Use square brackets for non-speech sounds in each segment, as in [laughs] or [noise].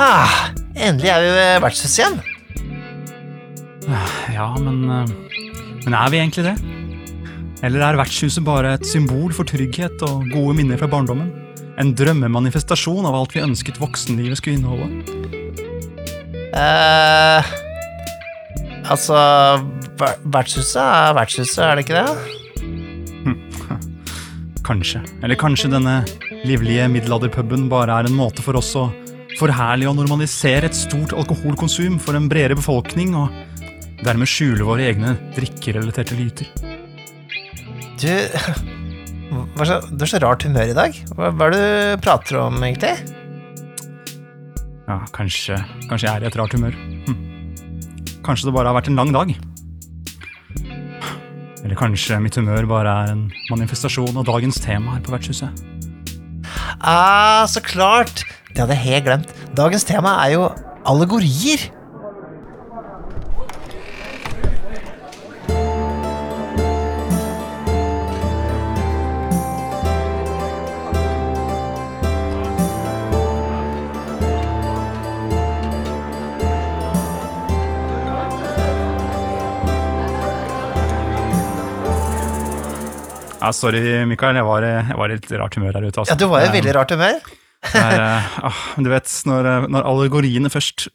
Ah, endelig er vi ved vertshuset igjen. Ja, men eh, Men er vi egentlig det? Eller er vertshuset bare et symbol for trygghet og gode minner fra barndommen? En drømmemanifestasjon av alt vi ønsket voksenlivet skulle inneholde? eh Altså Vertshuset er vertshuset, er det ikke det? [laughs] Kanskje. Eller kanskje denne livlige middelalderpuben bare er en måte for oss å forherlige og normalisere et stort alkoholkonsum for en bredere befolkning, og dermed skjule våre egne drikkerelaterte lyter. Du hva så, Du har så rart humør i dag. Hva, hva er det du prater om, egentlig? Ja, kanskje, kanskje jeg er i et rart humør. Hm. Kanskje det bare har vært en lang dag. Eller kanskje mitt humør bare er en manifestasjon av dagens tema her på vertshuset. Ah, så klart! Det hadde jeg helt glemt. Dagens tema er jo allegorier. Ja, sorry, Mikael, jeg var, jeg var i litt rart humør her ute. Altså. Ja, du var i Eh, veldig rart humør. Det er, eh, ah, du vet, når, eh, når allegoriene først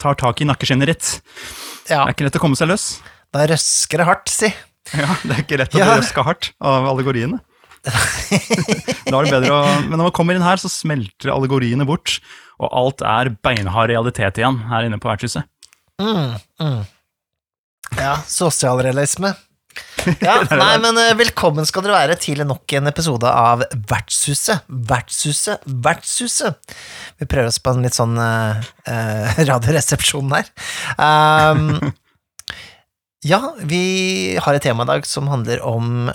tar tak i nakkeskinnet ditt, Ja, det er ikke lett å komme seg løs. Da røsker det hardt, si. [laughs] Ja, Det er ikke lett å Ja. bli røska hardt av allegoriene. [laughs] da er det bedre å, Men når man kommer inn her, så smelter allegoriene bort, og alt er beinhard realitet igjen her inne på vertshuset. Mm, mm. Ja, sosialrealisme. Ja, [laughs] nei, men eh, velkommen skal dere være til nok en episode av Vertshuset. Vertshuset, Vertshuset. Vi prøver oss på en litt sånn eh, [laughs] radioresepsjon her. Um, [laughs] ja, vi har et tema i dag som handler om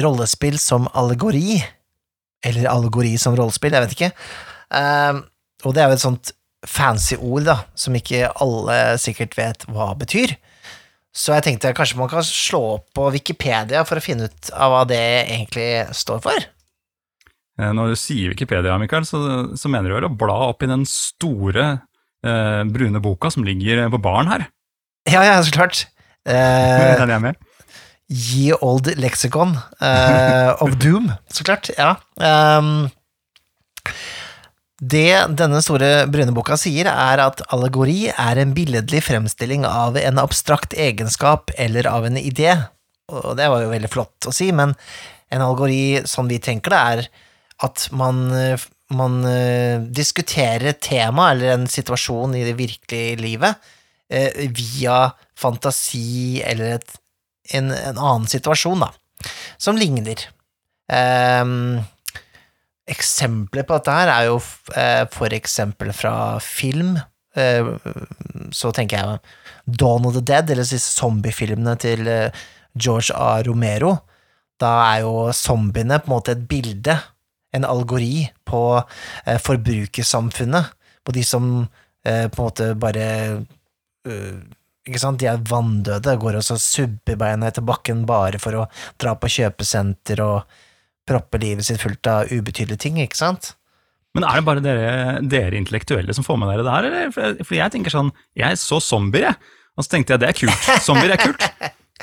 rollespill som allegori. Eller allegori som rollespill, jeg vet ikke. Um, og det er jo et sånt fancy ord, da, som ikke alle sikkert vet hva betyr. Så jeg tenkte kanskje man kan slå opp på Wikipedia for å finne ut av hva det egentlig står for. Eh, Når du sier Wikipedia, Mikael, så, så mener du vel å bla opp i den store eh, brune boka som ligger på baren her? Ja, ja, så klart. [laughs] Eh, Den er jeg med. Ye Old Lexicon eh, of Doom, så klart. Ja. Um, det denne store brune boka sier, er at allegori er en billedlig fremstilling av en abstrakt egenskap eller av en idé. Og det var jo veldig flott å si, men en allegori, sånn vi tenker det, er at man, man eh, diskuterer et tema eller en situasjon i det virkelige livet eh, via fantasi eller et, en, en annen situasjon, da, som ligner. Um, Eksempler på dette her er jo eh, for eksempel fra film. Eh, så tenker jeg Dawn of the Dead, eller disse zombiefilmene til eh, George A. Romero. Da er jo zombiene på en måte et bilde, en algori, på forbrukersamfunnet. På de som på en måte bare ikke sant, De er vanndøde, går og så subber beina etter bakken bare for å dra på kjøpesenter og proppe livet sitt fullt av ubetydelige ting, ikke sant? Men er det bare dere, dere intellektuelle som får med dere det her, eller? For jeg tenker sånn, jeg så zombier, jeg. Og så tenkte jeg det er kult. Zombier er kult.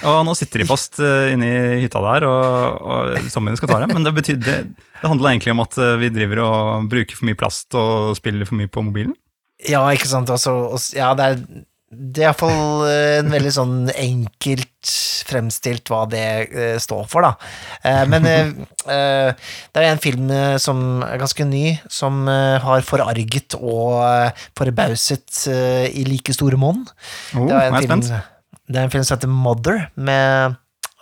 Og nå sitter de fast uh, inne i hytta der, og, og zombiene skal ta dem. Men det, betyr, det, det handler egentlig om at eh, vi driver og bruker for mye plast og spiller for mye på mobilen. Ja, ikke sant, altså, ja, det er det er iallfall en veldig sånn enkelt fremstilt hva det eh, står for, da. Eh, men eh, eh, det er en film eh, som er ganske ny, som eh, har forarget og eh, forbauset eh, i like store monn. Oh, Det er en film, det er en film som heter Mother, med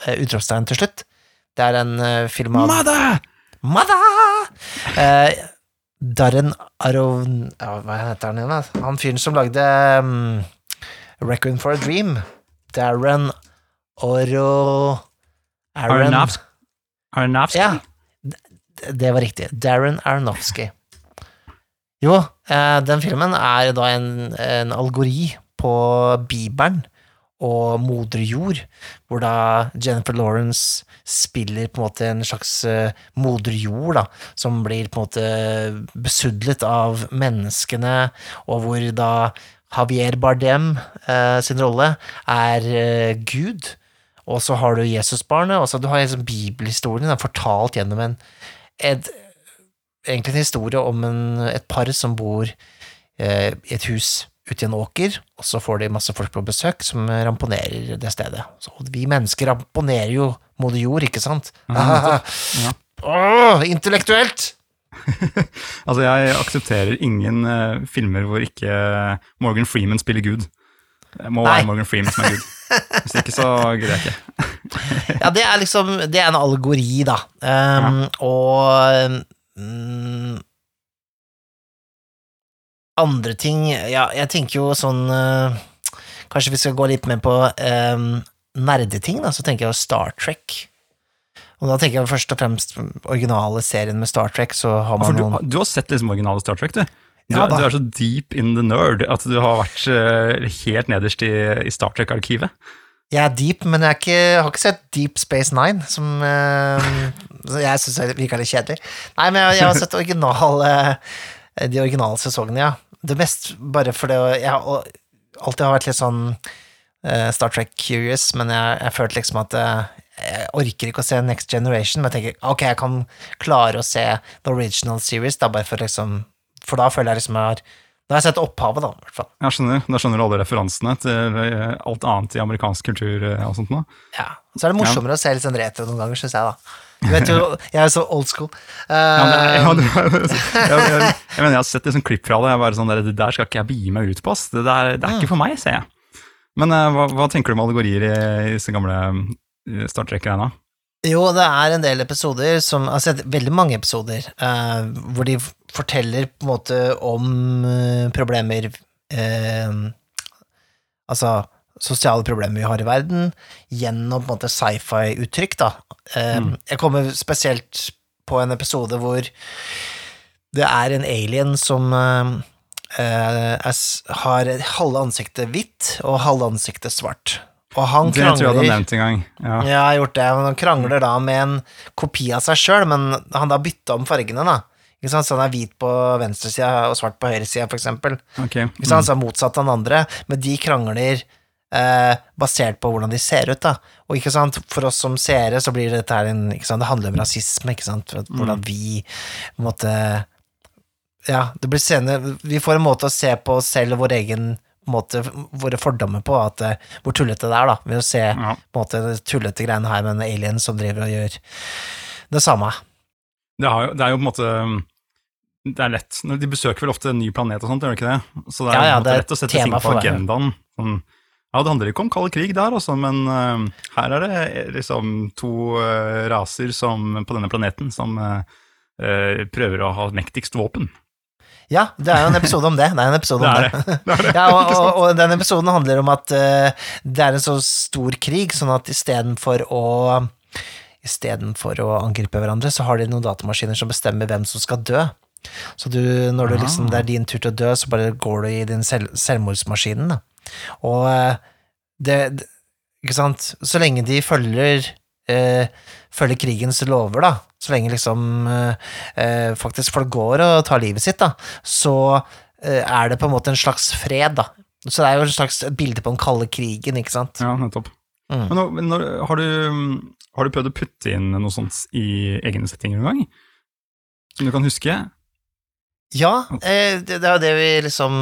eh, utropstegn til slutt. Det er en eh, film av Mother! Mother! Eh, Darren Aron... Ja, hva heter han igjen? Han fyren som lagde um, Requiem for a Dream. Darren Oro... Aaron Aronofsky. Aronofsky? Ja, det var riktig. Darren Aronofsky. Jo, eh, den filmen er da en, en algori på Bibelen og Moder Jord, hvor da Jennifer Lawrence spiller på en måte en slags eh, moder jord, da, som blir på en måte besudlet av menneskene, og hvor da Javier Bardem eh, sin rolle er eh, Gud, og så har du Jesusbarnet, og så du har liksom bibelhistorien den fortalt gjennom en et, egentlig en historie om en, et par som bor eh, i et hus ute i en åker, og så får de masse folk på besøk som ramponerer det stedet. Så vi mennesker ramponerer jo moder jord, ikke sant? Ja. [laughs] Åh, intellektuelt! [laughs] Altså, jeg aksepterer ingen uh, filmer hvor ikke Morgan Freeman spiller Gud. Det må Nei. være Morgan Freeman som er Gud. [laughs] Hvis ikke, så gidder jeg ikke. Ja, det er liksom Det er en allegori, da. Um, Og um, Andre ting Ja, jeg tenker jo sånn uh, Kanskje vi skal gå litt mer på um, nerdeting, da. Så tenker jeg Star Trek. Og da tenker jeg først og fremst originale serien med Star Trek, så har man du, noen du har sett liksom originale Star Trek, du. Du, Ja, du er så deep in the nerd at du har vært eh, helt nederst i, i Star Trek-arkivet. Jeg er deep, men jeg, ikke, jeg har ikke sett Deep Space Nine, som uh, jeg syns virka litt kjedelig. Nei, men jeg, jeg har sett originale, de originale sesongene, ja. Det mest bare fordi jeg har alltid har vært litt sånn eh, Star Trek-curious, men jeg, jeg følte liksom at jeg orker ikke å se Next Generation, men jeg tenker ok, jeg kan klare å se the original series, da, bare for liksom For da føler jeg liksom jeg har Da har jeg sett opphavet, da, i hvert fall. Jeg skjønner, Da skjønner du alle referansene til eh, alt annet i amerikansk kultur eh, og sånt noe. Ja. Så er det morsommere å se litt sånn retro noen ganger, syns jeg, da. Du vet jo, [laughs] jeg er så old school. Ja, det er, ja, Eh, [laughs] jeg, jeg, jeg mener, jeg har sett liksom klipp fra det. Jeg bare sånn Det der skal ikke jeg begi meg ut på. ass. Det, der, det er ikke for meg, ser jeg. Men hva, hva tenker du om allegorier i, disse gamle Star Trek-greiene? jo, det er en del episoder som Altså, veldig mange episoder eh, hvor de forteller på en måte om eh, problemer eh, Altså sosiale problemer vi har i verden, gjennom på en måte sci-fi-uttrykk, da. Eh, Jeg kommer spesielt på en episode hvor det er en alien som eh, eh, er, har halve ansiktet hvitt og halve ansiktet svart. Og han Det tror jeg du krangler hadde nevnt en gang. Ja. ja, jeg har gjort det. men Han krangler da med en kopi av seg sjøl, men han da bytta om fargene, da. Ikke sant? Så han er hvit på venstresida og svart på høyresida, for eksempel. Ok. Ikke sant? Så han er motsatt av den andre, men de krangler eh, basert på hvordan de ser ut, da. Og ikke sant, for oss som seere så blir dette her en ikke sant? Det handler om rasisme, ikke sant, hvordan vi på en måte Ja, det blir senere Vi får en måte å se på oss selv og vår egen måte, våre fordommer på, at, eh, hvor tullete det er, da, ved å se Ja. på en måte de tullete greiene her med en alien som driver og gjør det samme. Det, har jo, det er jo på en måte Det er lett. De besøker vel ofte en ny planet og sånt, gjør de ikke det? Så det er, Ja, ja, det er lett å sette ting på agendaen. Sånn, ja, det handler ikke om kald krig der, også, men uh, her er det eh, liksom to uh, raser som, på denne planeten som eh, prøver å ha mektigst våpen. Ja, det er jo en episode om det. Det er en episode om det. det. det, det. Ja, og, og, og den episoden handler om at uh, det er en så stor krig, sånn at istedenfor å Istedenfor å angripe hverandre, så har de noen datamaskiner som bestemmer hvem som skal dø. Så du, når du liksom, det er din tur til å dø, så bare går du i din selv, selvmordsmaskinen, da. Og eh, det, Ikke sant? Så lenge de følger eh, følger krigens lover, da, så lenge liksom eh, eh, faktisk folk går og tar livet sitt, da, så eh, er det på en måte en slags fred, da. Så det er jo en slags bilde på den kalde krigen, ikke sant? Ja, nettopp. Mm. Men når, når, har, du, har du prøvd å putte inn noe sånt i egne settinger noen gang? Som du kan huske? Ja, eh, det, det er jo det vi liksom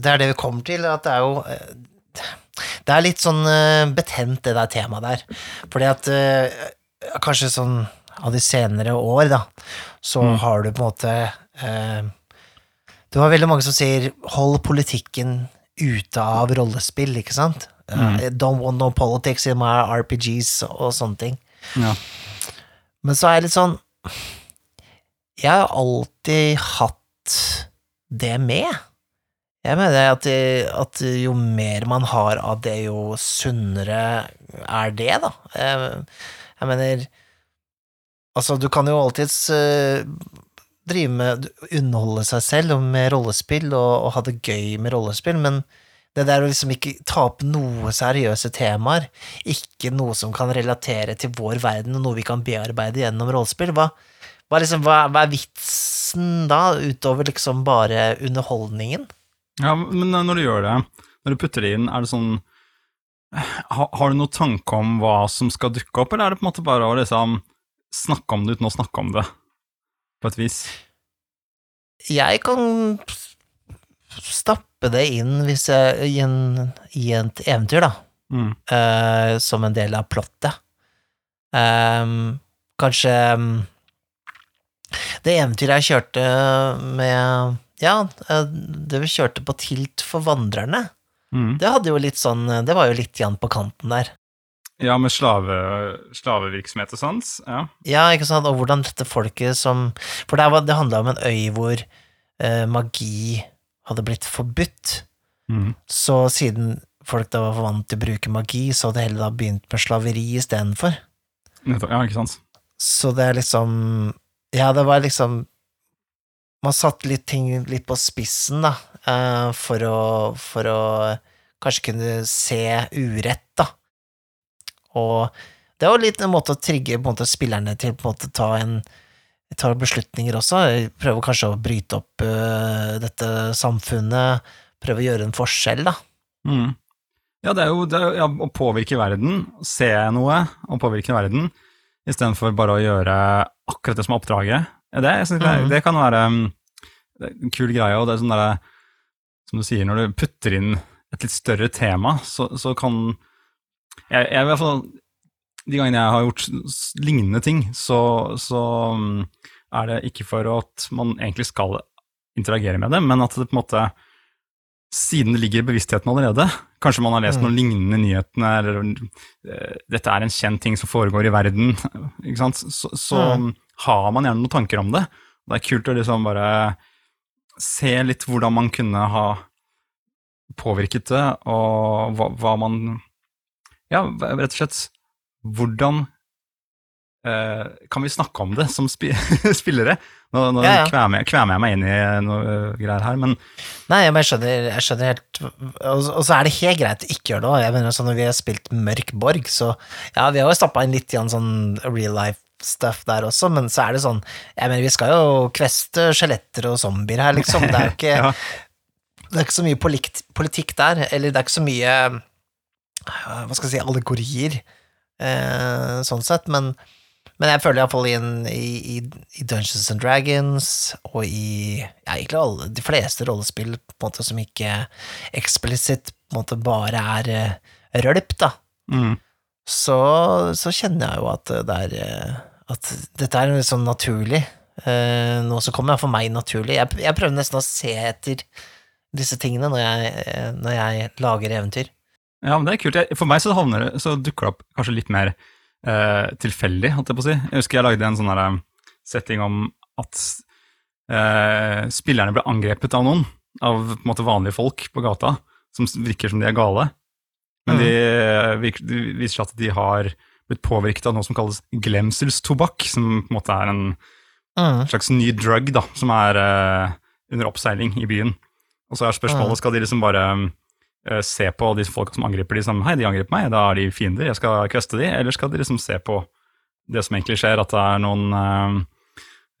Det er det vi kommer til, at det er jo eh, Det er litt sånn eh, betent, det der temaet der. Fordi at kanskje sånn av de senere år, da, så Mm. har du på en måte eh, Du har veldig mange som sier 'hold politikken ute av rollespill', ikke sant? Eh, 'Don't want no politics in my RPGs' og sånne ting. Ja. Men så er jeg litt sånn Jeg har alltid hatt det med. Jeg mener at, det- at jo mer man har av det, jo sunnere er det, da. Jeg, jeg mener Altså, du kan jo alltids uh, drive med Underholde seg selv med rollespill og, og ha det gøy med rollespill, men Det der å liksom ikke ta opp noe seriøse temaer, ikke noe som kan relatere til vår verden, og noe vi kan bearbeide gjennom rollespill, hva, hva, liksom, hva, hva er vitsen da, utover liksom bare underholdningen? Ja, men når du gjør det, når du putter det inn, er det sånn Har, Har du noen tanke om hva som skal dukke opp, eller er det på en måte bare å liksom snakke om det uten å snakke om det, på et vis? Jeg kan stappe det inn hvis jeg, i, en, i et eventyr, da, Mm. Uh, som en del av plottet. Um, kanskje um, Det eventyret jeg kjørte med Ja, eh, det vi kjørte på Tilt for vandrerne, Mm. det hadde jo litt sånn Det var jo litt igjen på kanten der. Ja, med slave, slavevirksomhet og sånt. Ja. Ja, ikke sant, og hvordan dette folket som For det, var- det handla om en øy hvor eh, magi hadde blitt forbudt. Mm. Så siden folk da var vant til å bruke magi, så hadde de heller da begynt med slaveri istedenfor. Ja, ikke sant. Så det er liksom Ja, det var liksom Man satte litt ting litt på spissen, da, eh, for å For å kanskje kunne se urett, da. Og det er jo litt en måte å trigge måte, spillerne til på en måte ta en ta beslutninger også. Prøve kanskje å bryte opp uh, dette samfunnet. Prøve å gjøre en forskjell, da. Mm. Ja, det er jo det er, ja, å påvirke verden, se noe og påvirke verden, istedenfor bare å gjøre akkurat det som er oppdraget. Det, synes det, det kan være um, en kul greie, og det er sånn derre Som du sier, når du putter inn et litt større tema, så, så kan jeg, jeg i hvert fall De gangene jeg har gjort lignende ting, så, så um, er det ikke for at man egentlig skal interagere med det, men at det på en måte siden det ligger i bevisstheten allerede. Kanskje man har lest Mm. noen lignende nyhetene, eller eh, dette er en kjent ting som foregår i verden? [laughs] Så, så har man gjerne noen tanker om det. Det er kult å liksom bare se litt hvordan man kunne ha påvirket det, og hva, hva man Ja, rett og slett hvordan eh, kan vi snakke om det som spi [laughs] spillere? Nå, nå Ja, ja. Kvemer, jeg, kvemer jeg meg inn i noe eh, greier her, men Nei, men jeg skjønner, jeg skjønner helt Og og så er det helt greit å ikke gjøre det òg. Jeg mener sånn når vi har spilt Mørk Borg, så ja, vi har jo stappa inn litt igjen sånn real life stuff der også, men så er det sånn Jeg mener, vi skal jo kveste skjeletter og zombier her, liksom. Det er jo [laughs] ikke ja. Det er ikke så mye politikk der, eller det er ikke så mye Hva skal jeg si, allegorier, eh, sånn sett, men, men jeg føler iallfall i, en- i, i, i Dungeons and Dragons og i ja, egentlig alle, de fleste rollespill på en måte som ikke eksplisitt på en måte bare er eh, rølp, da, Mm. så, så kjenner jeg jo at det er eh, At dette er litt sånn naturlig. eh, noe som kommer for meg naturlig. Jeg, jeg prøver nesten å se etter disse tingene når jeg, eh, når jeg lager eventyr. Ja, men det er kult. Jeg, for meg så, havner det, så dukker det opp kanskje litt mer eh, tilfeldig, holdt jeg på å si. Jeg husker jeg lagde en sånn der, eh, setting om at eh, spillerne ble angrepet av noen, av på en måte vanlige folk på gata, som virker som de er gale. Men de, de, det viser seg at de har blitt påvirket av noe som kalles glemselstobakk, som på en måte er en Mm. slags ny drug da, som er eh, under oppseiling i byen. Og så er spørsmålet, skal de liksom bare eh, se på de folka som angriper de som Hei, de angriper meg, da er de fiender, jeg skal kveste de. Eller skal de liksom se på det som egentlig skjer, at det er noen eh,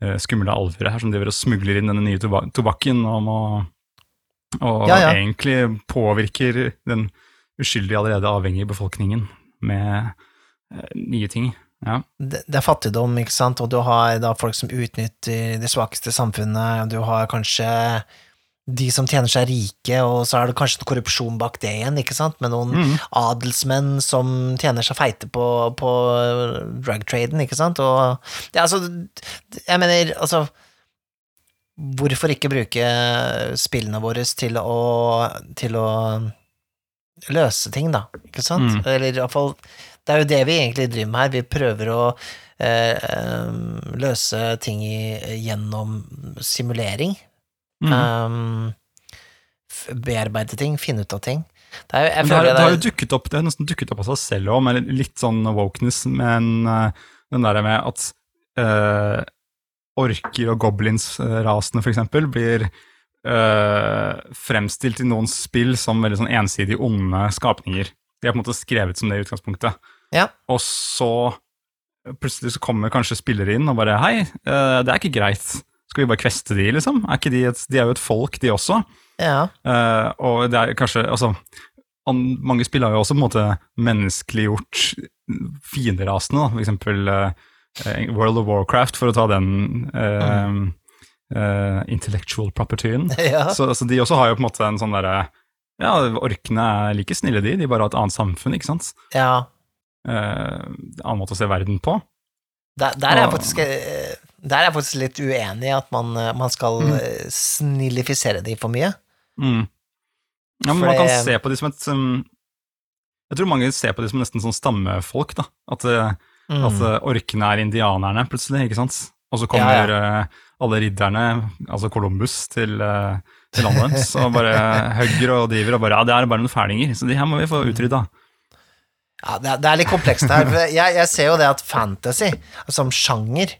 eh, skumle alver her som driver og smugler inn denne nye toba tobakken og, å og Ja, ja. egentlig påvirker den uskyldige, allerede avhengige befolkningen med uh, nye ting. Ja. Det, det er fattigdom, ikke sant, og du har da folk som utnytter de svakeste samfunnet, og du har kanskje de som tjener seg rike, og så er det kanskje noe korrupsjon bak det igjen, ikke sant, med noen Mm. adelsmenn som tjener seg feite på, på drugtraden, ikke sant, og er altså, jeg mener, altså, hvorfor ikke bruke spillene våre til å, til å løse ting, da, ikke sant, Mm. eller iallfall det er jo det vi egentlig driver med her, vi prøver å eh, eh, løse ting i, gjennom simulering, Mm. um, bearbeide ting, finne ut av ting. Det er, jeg Men det har, det har jo dukket opp, det har nesten dukket opp av seg selv òg, med litt sånn wokeness, men uh, den der med at uh, orker og goblins-rasene for eksempel blir uh, fremstilt i noen spill som veldig sånn ensidig onde skapninger. De er på en måte skrevet som det i utgangspunktet. Ja. Og så plutselig så kommer kanskje spillere inn og bare Hei, det er ikke greit. Skal vi bare kveste de, liksom? Er de, et, de er jo et folk, de også. Ja. Uh, og det er kanskje Altså, an, mange spill har jo også på en måte menneskeliggjort fienderasene, da. For eksempel uh, World of Warcraft, for å ta den eh, eh, intellectual propertyen. [laughs] ja. Så, så de også har jo på en måte en sånn derre Ja, orkene er like snille, de. De bare har et annet samfunn, ikke sant. ja. Annen måte å se verden på. Der, der, er jeg faktisk, der er jeg faktisk litt uenig i at man, eh, man skal Mm. eh, snillifisere de for mye. Mm. Ja, men For man kan det- se på de som et um, Jeg tror mange ser på de som nesten sånn stammefolk, da. At, uh, Mm. at orkene er indianerne, plutselig, ikke sant. Og så kommer uh, alle ridderne, altså Columbus, til, til landet deres og bare [laughs] hugger og driver og bare Ja, det er bare noen fælinger, så de her må vi få utrydda. Ja, det er, det er litt komplekst her. Jeg, jeg ser jo det at fantasy som sjanger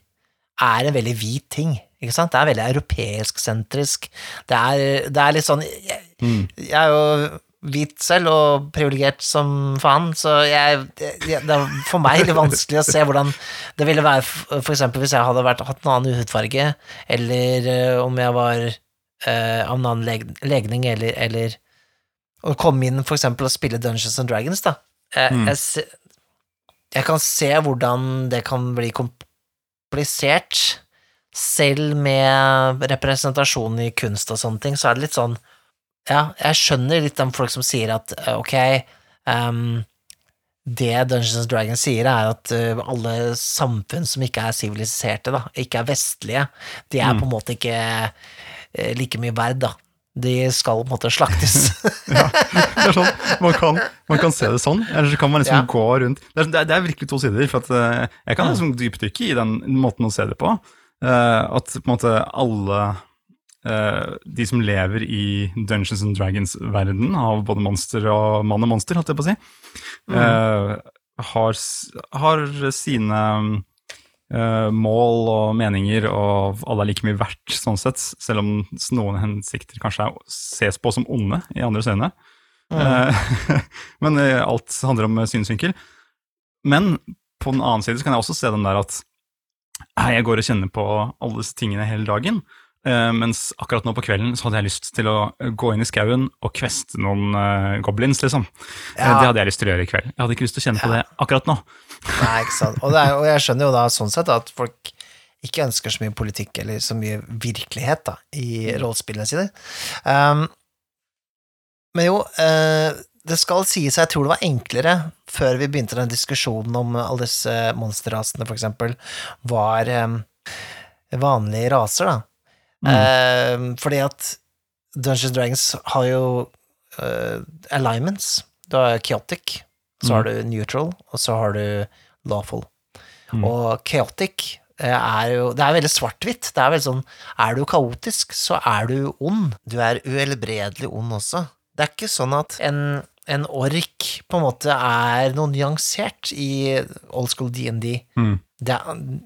er en veldig hvit ting. Ikke sant? Det er veldig europeisk-sentrisk. Det, det er litt sånn jeg, Mm. jeg er jo hvit selv og privilegert som faen, så jeg, jeg, det er for meg litt vanskelig å se hvordan det ville være f.eks. hvis jeg hadde vært, hatt en annen hudfarge, eller eh, om jeg var eh, av en annen leg, legning, eller, eller å komme inn for eksempel og spille Dungeons and Dragons, da. Jeg, Mm. jeg, jeg kan se hvordan det kan bli komplisert, selv med representasjon i kunst og sånne ting, så er det litt sånn Ja, jeg skjønner litt om folk som sier at eh, ok, um, det Dungeons Dragons sier, er at eh, alle samfunn som ikke er siviliserte, da, ikke er vestlige, de er Mm. på en måte ikke eh, like mye verd, da. De skal på en måte slaktes. [laughs] Ja, det er sånn, man kan, man kan se det sånn, eller så kan man liksom Ja. gå rundt det er, det er- virkelig to sider. for at uh, Jeg kan liksom dypdykke i den måten å se det på. eh, at på en måte alle eh, de som lever i Dungeons and Dragons-verden, av både monster og mann og monster, holdt jeg på å si, mm. har, har sine eh, mål og meninger, og alle er like mye verdt, sånn sett, selv om noen hensikter kanskje er, ses på som onde i andres øyne. Mm. [laughs] men eh, alt handler om eh, synsvinkel. Men på den annen side så kan jeg også se den der at eh, jeg går og kjenner på alle disse tingene hele dagen, eh, mens akkurat nå på kvelden så hadde jeg lyst til å eh, gå inn i skauen og kveste noen uh, goblins, liksom. Eh, Ja. Det hadde jeg lyst til å gjøre i kveld. Jeg hadde ikke lyst til å kjenne på det akkurat nå. Nei, ikke sant. Og, det er, og jeg skjønner jo da sånn sett at folk ikke ønsker så mye politikk eller så mye virkelighet da, i rollespillene sine. Um, men jo, uh, det skal sies, jeg tror det var enklere før vi begynte den diskusjonen om alle disse monsterrasene, for eksempel, var um, vanlige raser, da. Eh, fordi at Dungeons Dragons har jo uh, alignments. Du har chaotic, så har du neutral, og så har du lawful. Mm. Og chaotic eh, er jo Det er veldig svart-hvitt. Det er veldig sånn Er du kaotisk, så er du ond. Du er uhelbredelig ond også. Det er ikke sånn at en, en ork på en måte er noe nyansert i old school DND. Mm. Det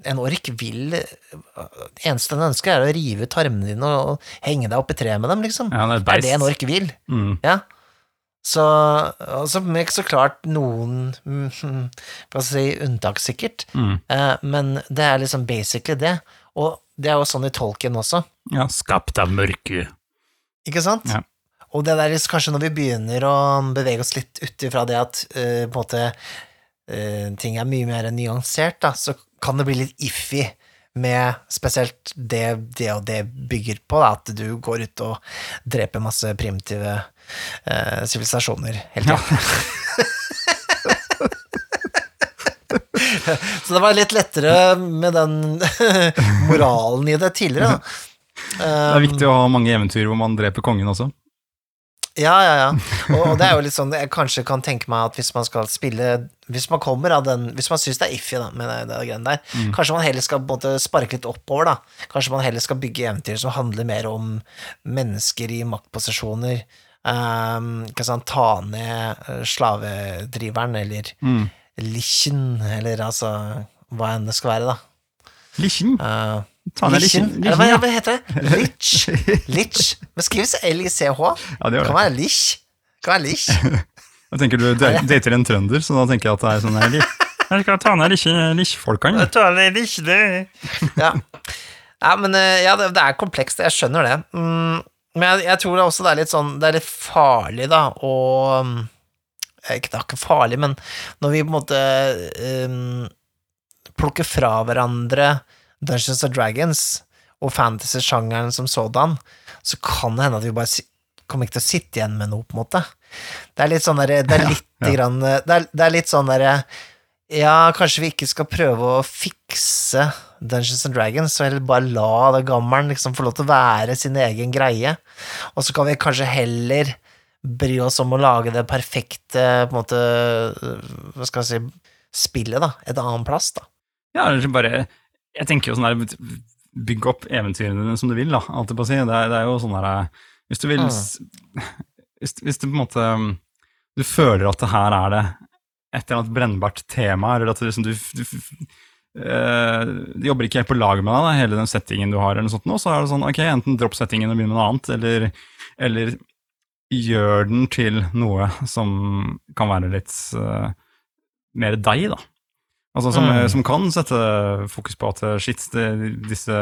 en ork vil Det eneste den ønsker, er å rive ut tarmene dine og henge deg opp i treet med dem, liksom. Ja, det er det er det en ork vil. Mm. Ja. Så, altså, så klart noen mm, Hva skal jeg si unntak, sikkert, Mm. eh, men det er liksom basically det. Og det er jo sånn i tolken også, Ja, skapt av mørket. ikke sant? Ja. Og det der, kanskje når vi begynner å bevege oss litt ut ifra det at uh, på en måte uh, ting er mye mer nyansert, da, så kan det bli litt iffy med spesielt det det og det bygger på, da, at du går ut og dreper masse primitive eh, sivilisasjoner hele tida. [laughs] Så det var litt lettere med den [laughs] moralen i det tidligere, da. Det er viktig å ha mange eventyr hvor man dreper kongen også. Ja, ja, ja. Og, og det er jo litt sånn jeg kanskje kan tenke meg at hvis man skal spille Hvis man kommer av den Hvis man syns det er iffy da, med det, det der, kanskje man heller skal på en måte sparke litt oppover, da. Kanskje man heller skal bygge eventyr som handler mer om mennesker i maktposisjoner. Um, ikke sant, ta ned eh, slavedriveren, eller Mm. lichen, eller altså hva enn det skal være, da. Lichen. Uh, Ta ned Lichen? lichen. Eller hva, hva heter det? [laughs] Lich? Lich? Det skrives L-I-C-H. Ja, det gjør Kan det. være lich. Kan være lich. [laughs] Jeg tenker du da- dater en trønder, så da tenker jeg at det er sånn her, Jeg [laughs] skal ta ned Lich-folkene. Ja. ja, men eh, ja, det, er komplekst, jeg skjønner det. Mm, men jeg, jeg tror det også det er litt sånn Det er litt farlig, da, å mm, Ikke det er ikke farlig, men når vi på en måte um, plukker fra hverandre Dungeons and Dragons og fantasy-sjangeren som sådan, så kan det hende at vi bare kommer ikke til å sitte igjen med noe, på en måte. Det er litt sånn derre Det er [laughs] litt ja. grann Det er, det er litt sånn derre ja, kanskje vi ikke skal prøve å fikse Dungeons and Dragons, og heller bare la det gammelen liksom få lov til å være sin egen greie, og så kan vi kanskje heller bry oss om å lage det perfekte, på en måte, hva skal jeg si, spillet, da, et annet plass, da. Ja, bare Jeg tenker jo sånn der Bygg opp eventyrene dine som du vil, da. Alt jeg på å si. Det er, det er jo sånn der Hvis du vil Mm. hvis, hvis du på en måte Du føler at det her er det et eller annet brennbart tema, eller at det liksom du, du, eh, de jobber ikke helt på lag med deg, da, hele den settingen du har, eller noe sånt, nå, så er det sånn, ok, enten dropp settingen og begynn med noe annet, eller, eller gjør den til noe som kan være litt uh, mer deg, da. Altså som, Mm. som kan sette fokus på at eh, shit, det, disse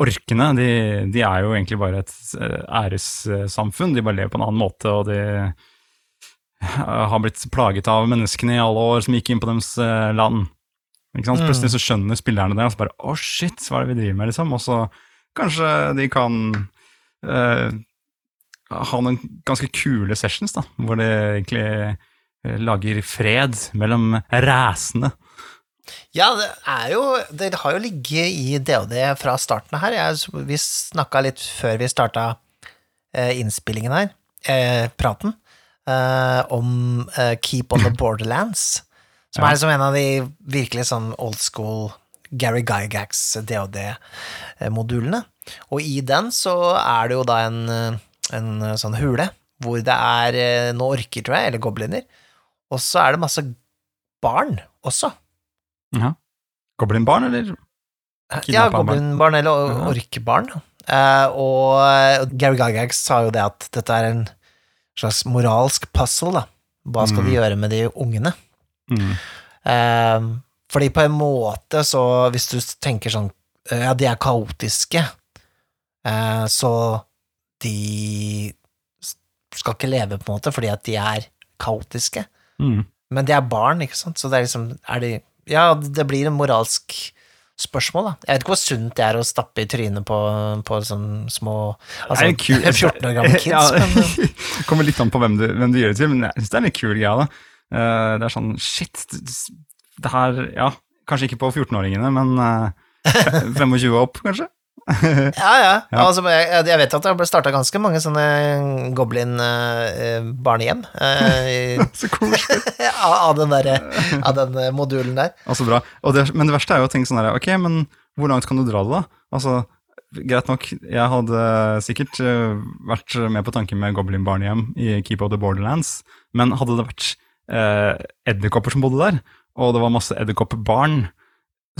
orkene, de, de er jo egentlig bare et eh, æressamfunn. De bare lever på en annen måte, og de eh, har blitt plaget av menneskene i alle år som gikk inn på deres land. Ikke sant? Så Mm. Plutselig så skjønner spillerne det, og så bare å shit, hva er det vi driver med, liksom? Og så kanskje de kan eh, ha noen ganske kule sessions, da, hvor de egentlig lager fred mellom ræsene. Ja, det er jo Det har jo ligget i DOD fra starten her. Jeg, vi snakka litt før vi starta eh, innspillingen her, eh, praten, eh, om eh, Keep on the [clears throat] Borderlands. Som Ja. er liksom en av de virkelig sånn old school Gary Gygax DOD-modulene. Og i den så er det jo da en, eh, en eh, sånn hule hvor det er eh, noen orker, tror jeg, eller gobliner. Og så er det masse barn også. Ja. Goblinbarn, eller? Ja, goblinbarn eller orkebarn. Uh, og Gary Gygax sa jo det at dette er en slags moralsk puzzle, da. Hva skal Mm. de gjøre med de ungene? Mm. Uh, fordi på en måte så, hvis du tenker sånn eh, Ja, de er kaotiske, uh, så de skal ikke leve, på en måte, fordi at de er kaotiske. Mm. Men de er barn, ikke sant, så det er liksom er de, Ja, det blir en moralsk spørsmål, da. Jeg vet ikke hvor sunt det er å stappe i trynet på, på sånne små Altså Det er kul- 14 år gamle [laughs] kids, Ja, men [laughs] Kommer litt an på hvem du, hvem du gjør det til, men jeg synes det er en litt kul greie. da. Eh, det er sånn, shit, det- det her Ja, kanskje ikke på 14-åringene, men eh, [laughs] 25 opp, kanskje? Ja, ja. [laughs] Ja. Altså, jeg, jeg vet at det ble starta ganske mange sånne goblin-barnehjem [laughs] Så koselig. [laughs] av, den der, av den eh, modulen der. Altså bra. Det, men det verste er jo å tenke sånn her, ok, men hvor langt kan du dra det, da? Altså, greit nok, jeg hadde sikkert eh, vært med på tanken med Goblin barnehjem i Keep of the Borderlands, men hadde det vært uh, edderkopper som bodde der, og det var masse edderkoppbarn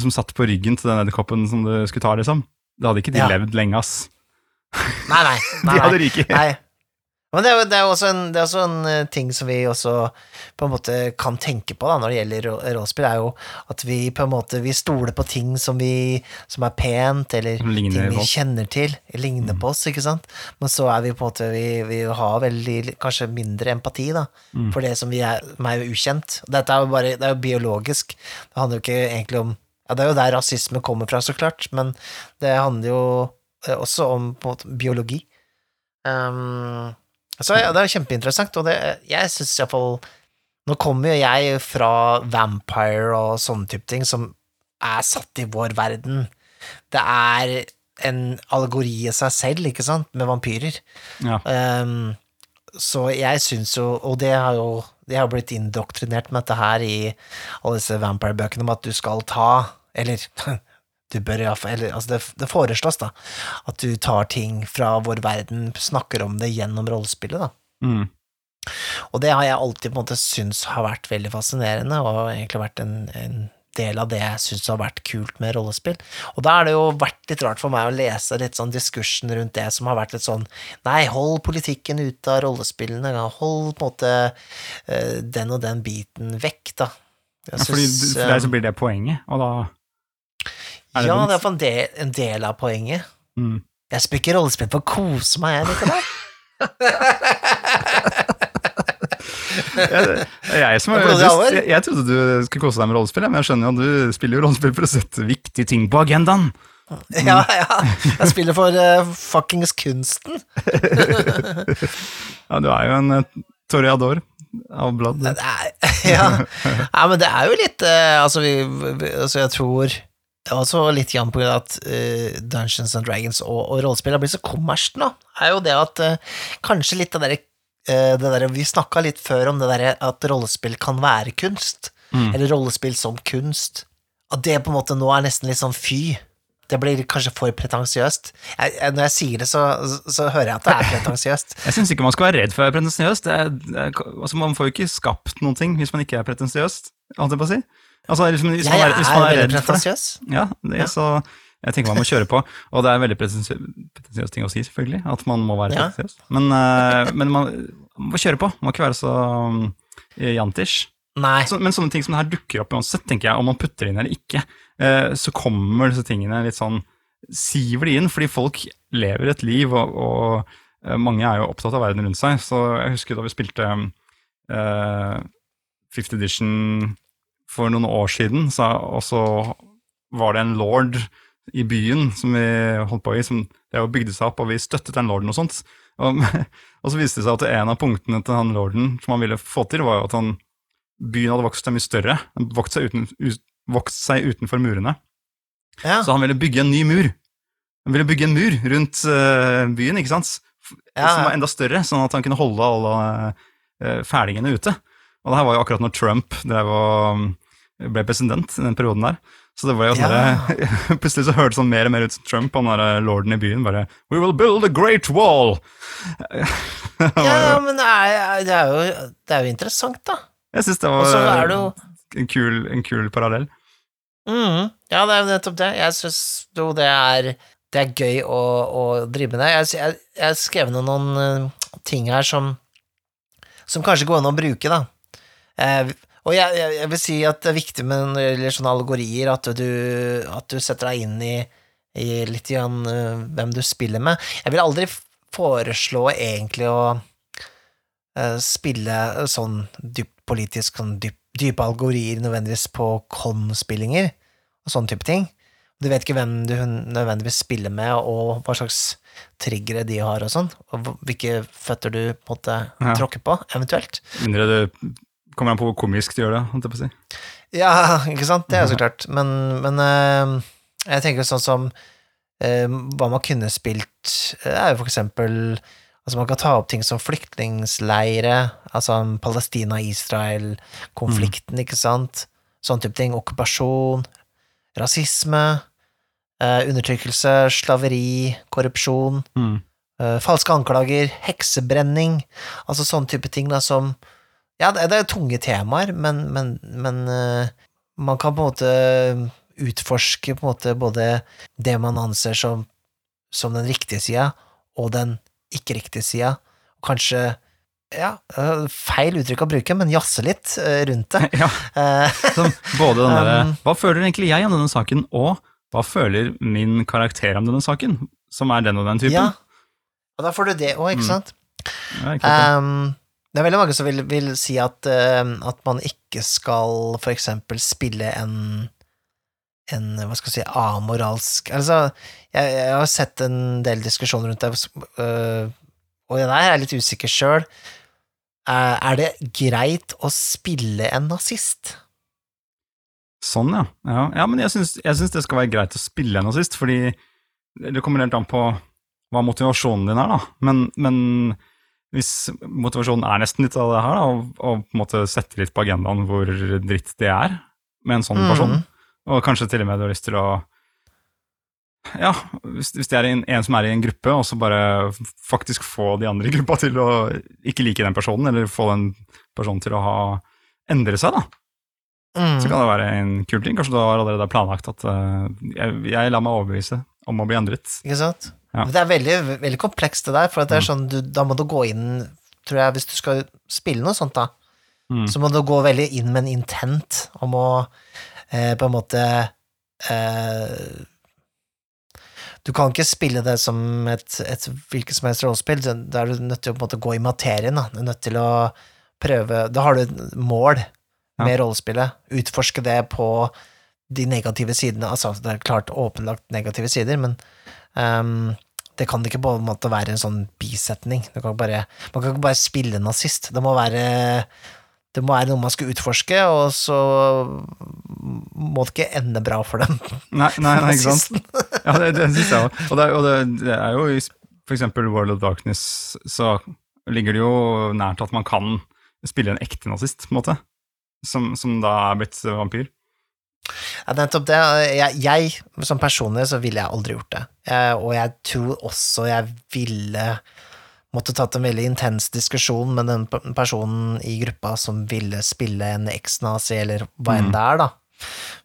som satt på ryggen til den edderkoppen som du skulle ta, liksom, da hadde ikke de Ja. levd lenge, ass. Nei, nei. [laughs] De hadde nei. ryket. nei. Men det er, jo, det er også en, det er også en eh, ting som vi også på en måte kan tenke på da, når det gjelder rollespill, er jo at vi på en måte vi stoler på ting som, vi, som er pent, eller ting vi kjenner til, ligner på oss, ikke sant? Men så er vi på en måte Vi, vi har veldig kanskje mindre empati da, Mm. for det som vi er, er ukjent. Dette er jo bare Det er jo biologisk. Det handler jo ikke egentlig om Ja, det er jo der rasisme kommer fra, så klart, men det handler jo eh, også om måte biologi. Um, så ja, det er kjempeinteressant, og det, jeg syns iallfall Nå kommer jo jeg fra Vampire og sånne type ting, som er satt i vår verden. Det er en allegori i seg selv, ikke sant, med vampyrer. Ja. Um, så jeg syns jo, og det har jo de har blitt indoktrinert med dette her i alle disse Vampire-bøkene, om at du skal ta Eller [laughs] du bør iallfall Eller altså det, det foreslås, da, at du tar ting fra vår verden, snakker om det gjennom rollespillet, da. Mm. Og det har jeg alltid på en måte syntes har vært veldig fascinerende, og egentlig vært en, en del av det jeg syns har vært kult med rollespill. Og da har det jo vært litt rart for meg å lese litt sånn diskursen rundt det som har vært litt sånn Nei, hold politikken ute av rollespillene, hold på en måte eh, den og den biten vekk, da. Jeg Ja, fordi synes, for deg så eh, blir det poenget, og da er det Ja, det er en, del- en del av poenget. mm. Jeg spiller ikke rollespill for å kose meg, jeg, Nikolai. [laughs] jeg, jeg, som, jeg, jeg, trodde du skulle kose deg med rollespill, men jeg skjønner jo at du spiller jo rollespill for å sette viktige ting på agendaen. [laughs] Ja, ja. Jeg spiller for uh, fuckings kunsten. [laughs] Ja, du er jo en uh, toreador av blad. Er, [laughs] ja. men det er jo litt uh, Altså, vi, vi, altså jeg tror det også litt grann på grunn av at uh, Dungeons and Dragons og, og rollespill har blitt så kommersielt nå, er jo det at uh, kanskje litt av det der, Vi snakka litt før om det derre at rollespill kan være kunst, Mm. eller rollespill som kunst. At det på en måte nå er nesten litt sånn fy. Det blir kanskje for pretensiøst. Når jeg sier det, så, så hører jeg at det er pretensiøst. [laughs] Jeg syns ikke man skal være redd for å være pretensiøs. Altså, man får jo ikke skapt noen ting hvis man ikke er pretensiøs, holdt jeg på å si. Altså, liksom, hvis man er, hvis man er redd for det. Ja, det, Ja. så jeg tenker man må kjøre på. Og det er en veldig pretensiøs ting å si, selvfølgelig, at man må være Ja. pretensiøs. Men, eh, men man, man må kjøre på, man må ikke være så um, jantish. Så, men sånne ting som det her dukker opp uansett, tenker jeg, om man putter inn eller ikke. Eh, så kommer disse tingene litt sånn Siver de inn, fordi folk lever et liv, og, og eh, mange er jo opptatt av verden rundt seg. Så jeg husker da vi spilte uh, Fifth Edition for noen år siden, så, og så var det en lord i byen som vi holdt på i, som det jo bygde seg opp, og vi støttet den lorden og sånt. Og, [laughs] og så viste det seg at en av punktene til han lorden som han ville få til, var jo at han, byen hadde vokst seg mye større, den vokst seg, uten, ut, vokst seg utenfor murene. Ja. Så han ville bygge en ny mur. Han ville bygge en mur rundt uh, byen, ikke sant? Ja, Som var enda større, sånn at han kunne holde alle uh, fælingene ute. Og det her var jo akkurat når Trump drev og ble president i den perioden der. Så det ble jo sånn ja. [laughs] Plutselig så hørtes sånn mer og mer ut som Trump, han der eh, lorden i byen, bare We will build a great wall! [laughs] ja, Ja, men det er, det er, jo, det er jo interessant, da. Jeg syns det var det jo en, kul, en kul parallell. mm, Ja, det er jo nettopp det. Jeg syns jo det er, det er gøy å, å drive med det. Jeg, jeg, jeg har skrevet ned noen eh, ting her som, som kanskje går an å bruke, da. Eh, og jeg, jeg, jeg vil si at det er viktig med når det gjelder sånne allegorier, at du, at du setter deg inn i, i litt grann uh, hvem du spiller med. Jeg vil aldri foreslå egentlig å uh, spille sånn dypt politisk, sånn dyp, dype allegorier nødvendigvis på con-spillinger og sånne type ting. Du vet ikke hvem du nødvendigvis spiller med, og hva slags triggere de har og sånn, og hvilke føtter du på en måte Ja. tråkker på, eventuelt. Mindre det kommer an på hvor komisk du gjør det, holdt jeg på å si. Ja, ikke sant, det er jo så klart, men, men eh, jeg tenker sånn som eh, hva man kunne spilt, eh, er jo for eksempel Altså, man kan ta opp ting som flyktningsleire, altså Palestina-Israel-konflikten, ikke sant, sånn type ting, okkupasjon, rasisme, eh, undertrykkelse, slaveri, korrupsjon, Mm. eh, falske anklager, heksebrenning, altså sånne type ting da som Ja, det, det er tunge temaer, men, men, men uh, man kan på en måte utforske på en måte både det man anser som, som den riktige sida, og den ikke-riktige sida, kanskje ja, eh, feil uttrykk å bruke, men jazze litt eh, rundt det. [laughs] Ja, både den derre [laughs] Um, Hva føler egentlig jeg om denne saken, og hva føler min karakter om denne saken? Som er den og den typen. ja, og da får du det òg, ikke Mm. sant? Ja, ikke? Um, det er veldig mange som vil, vil si at, um, at man ikke skal for eksempel spille en en, hva skal jeg si, amoralsk Altså, jeg, jeg har sett en del diskusjoner rundt det, øh, og jeg er litt usikker sjøl. Er, er det greit å spille en nazist? Sånn, ja. Ja, ja men jeg syns det skal være greit å spille en nazist, fordi det kommer helt an på hva motivasjonen din er, da. Men, men hvis motivasjonen er nesten litt av det her, da, og, på en måte sette litt på agendaen hvor dritt det er med en sånn person, Mhm. og kanskje til og med du har lyst til å ja, hvis, hvis det er en, en som er i en gruppe, og så bare faktisk få de andre i gruppa til å ikke like den personen, eller få den personen til å ha endre seg, da. Mm. så kan det være en kul ting. Kanskje du har allerede planlagt at uh, jeg, jeg lar meg overbevise om å bli endret. Ikke sant? Ja. Det er veldig, veldig komplekst, det der, for det er Mm. sånn, du, da må du gå inn Tror jeg, hvis du skal spille noe sånt, da, Mm. så må du gå veldig inn med en intent om å eh, på en måte eh, Du kan ikke spille det som et, et hvilket som helst rollespill, da er du nødt til å måte gå i materien, da. Du er nødt til å prøve Da har du et mål Ja. med rollespillet. Utforske det på de negative sidene. Altså, det er klart åpenlagt negative sider, men ehm, det kan ikke på en måte være en sånn bisetning. Du kan bare, man kan ikke bare spille nazist. Det må være det må være noe man skal utforske, og så må det ikke ende bra for dem. Nei, nei, nei, ikke sant? Ja, det, det synes jeg òg. Og, det, og det, det er jo i for eksempel World of Darkness, så ligger det jo nært at man kan spille en ekte nazist, på en måte. Som, som da er blitt vampyr. Ja, nettopp det. Jeg, jeg, som personlig, så ville jeg aldri gjort det. Jeg, og jeg tror også jeg ville måtte tatt en veldig intens diskusjon med den personen i gruppa som ville spille en eks-nazi, eller hva enn Mm. det er, da.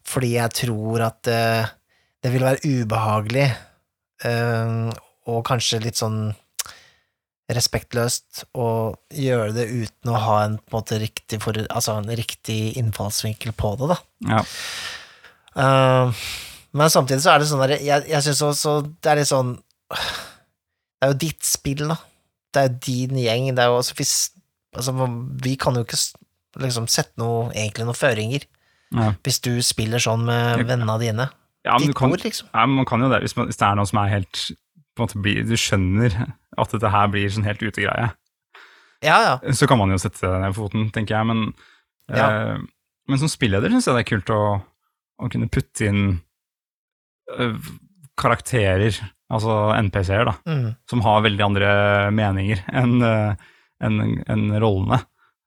Fordi jeg tror at det, det ville være ubehagelig, eh, og kanskje litt sånn respektløst å gjøre det uten å ha en, på en måte riktig, for, altså en riktig innfallsvinkel på det, da. Ja. Uh, men samtidig så er det sånn der, jeg, jeg syns også det er litt sånn Det er jo ditt spill, da. Det er jo din gjeng. Det er jo også hvis Altså, vi kan jo ikke liksom sette noe, egentlig noen føringer Ja. hvis du spiller sånn med vennene dine. Ja, men Ditt kan, ord, liksom. ja, men man kan jo det hvis, man, hvis det er noe som er helt på en måte blir, Du skjønner at dette her blir sånn helt utegreie. Ja, ja. Så kan man jo sette det ned foten, tenker jeg. Men, Ja. eh, men som spilleder syns jeg det er kult å, å kunne putte inn eh, karakterer, altså NPC-er, da, Mm. som har veldig andre meninger enn en, enn- enn rollene.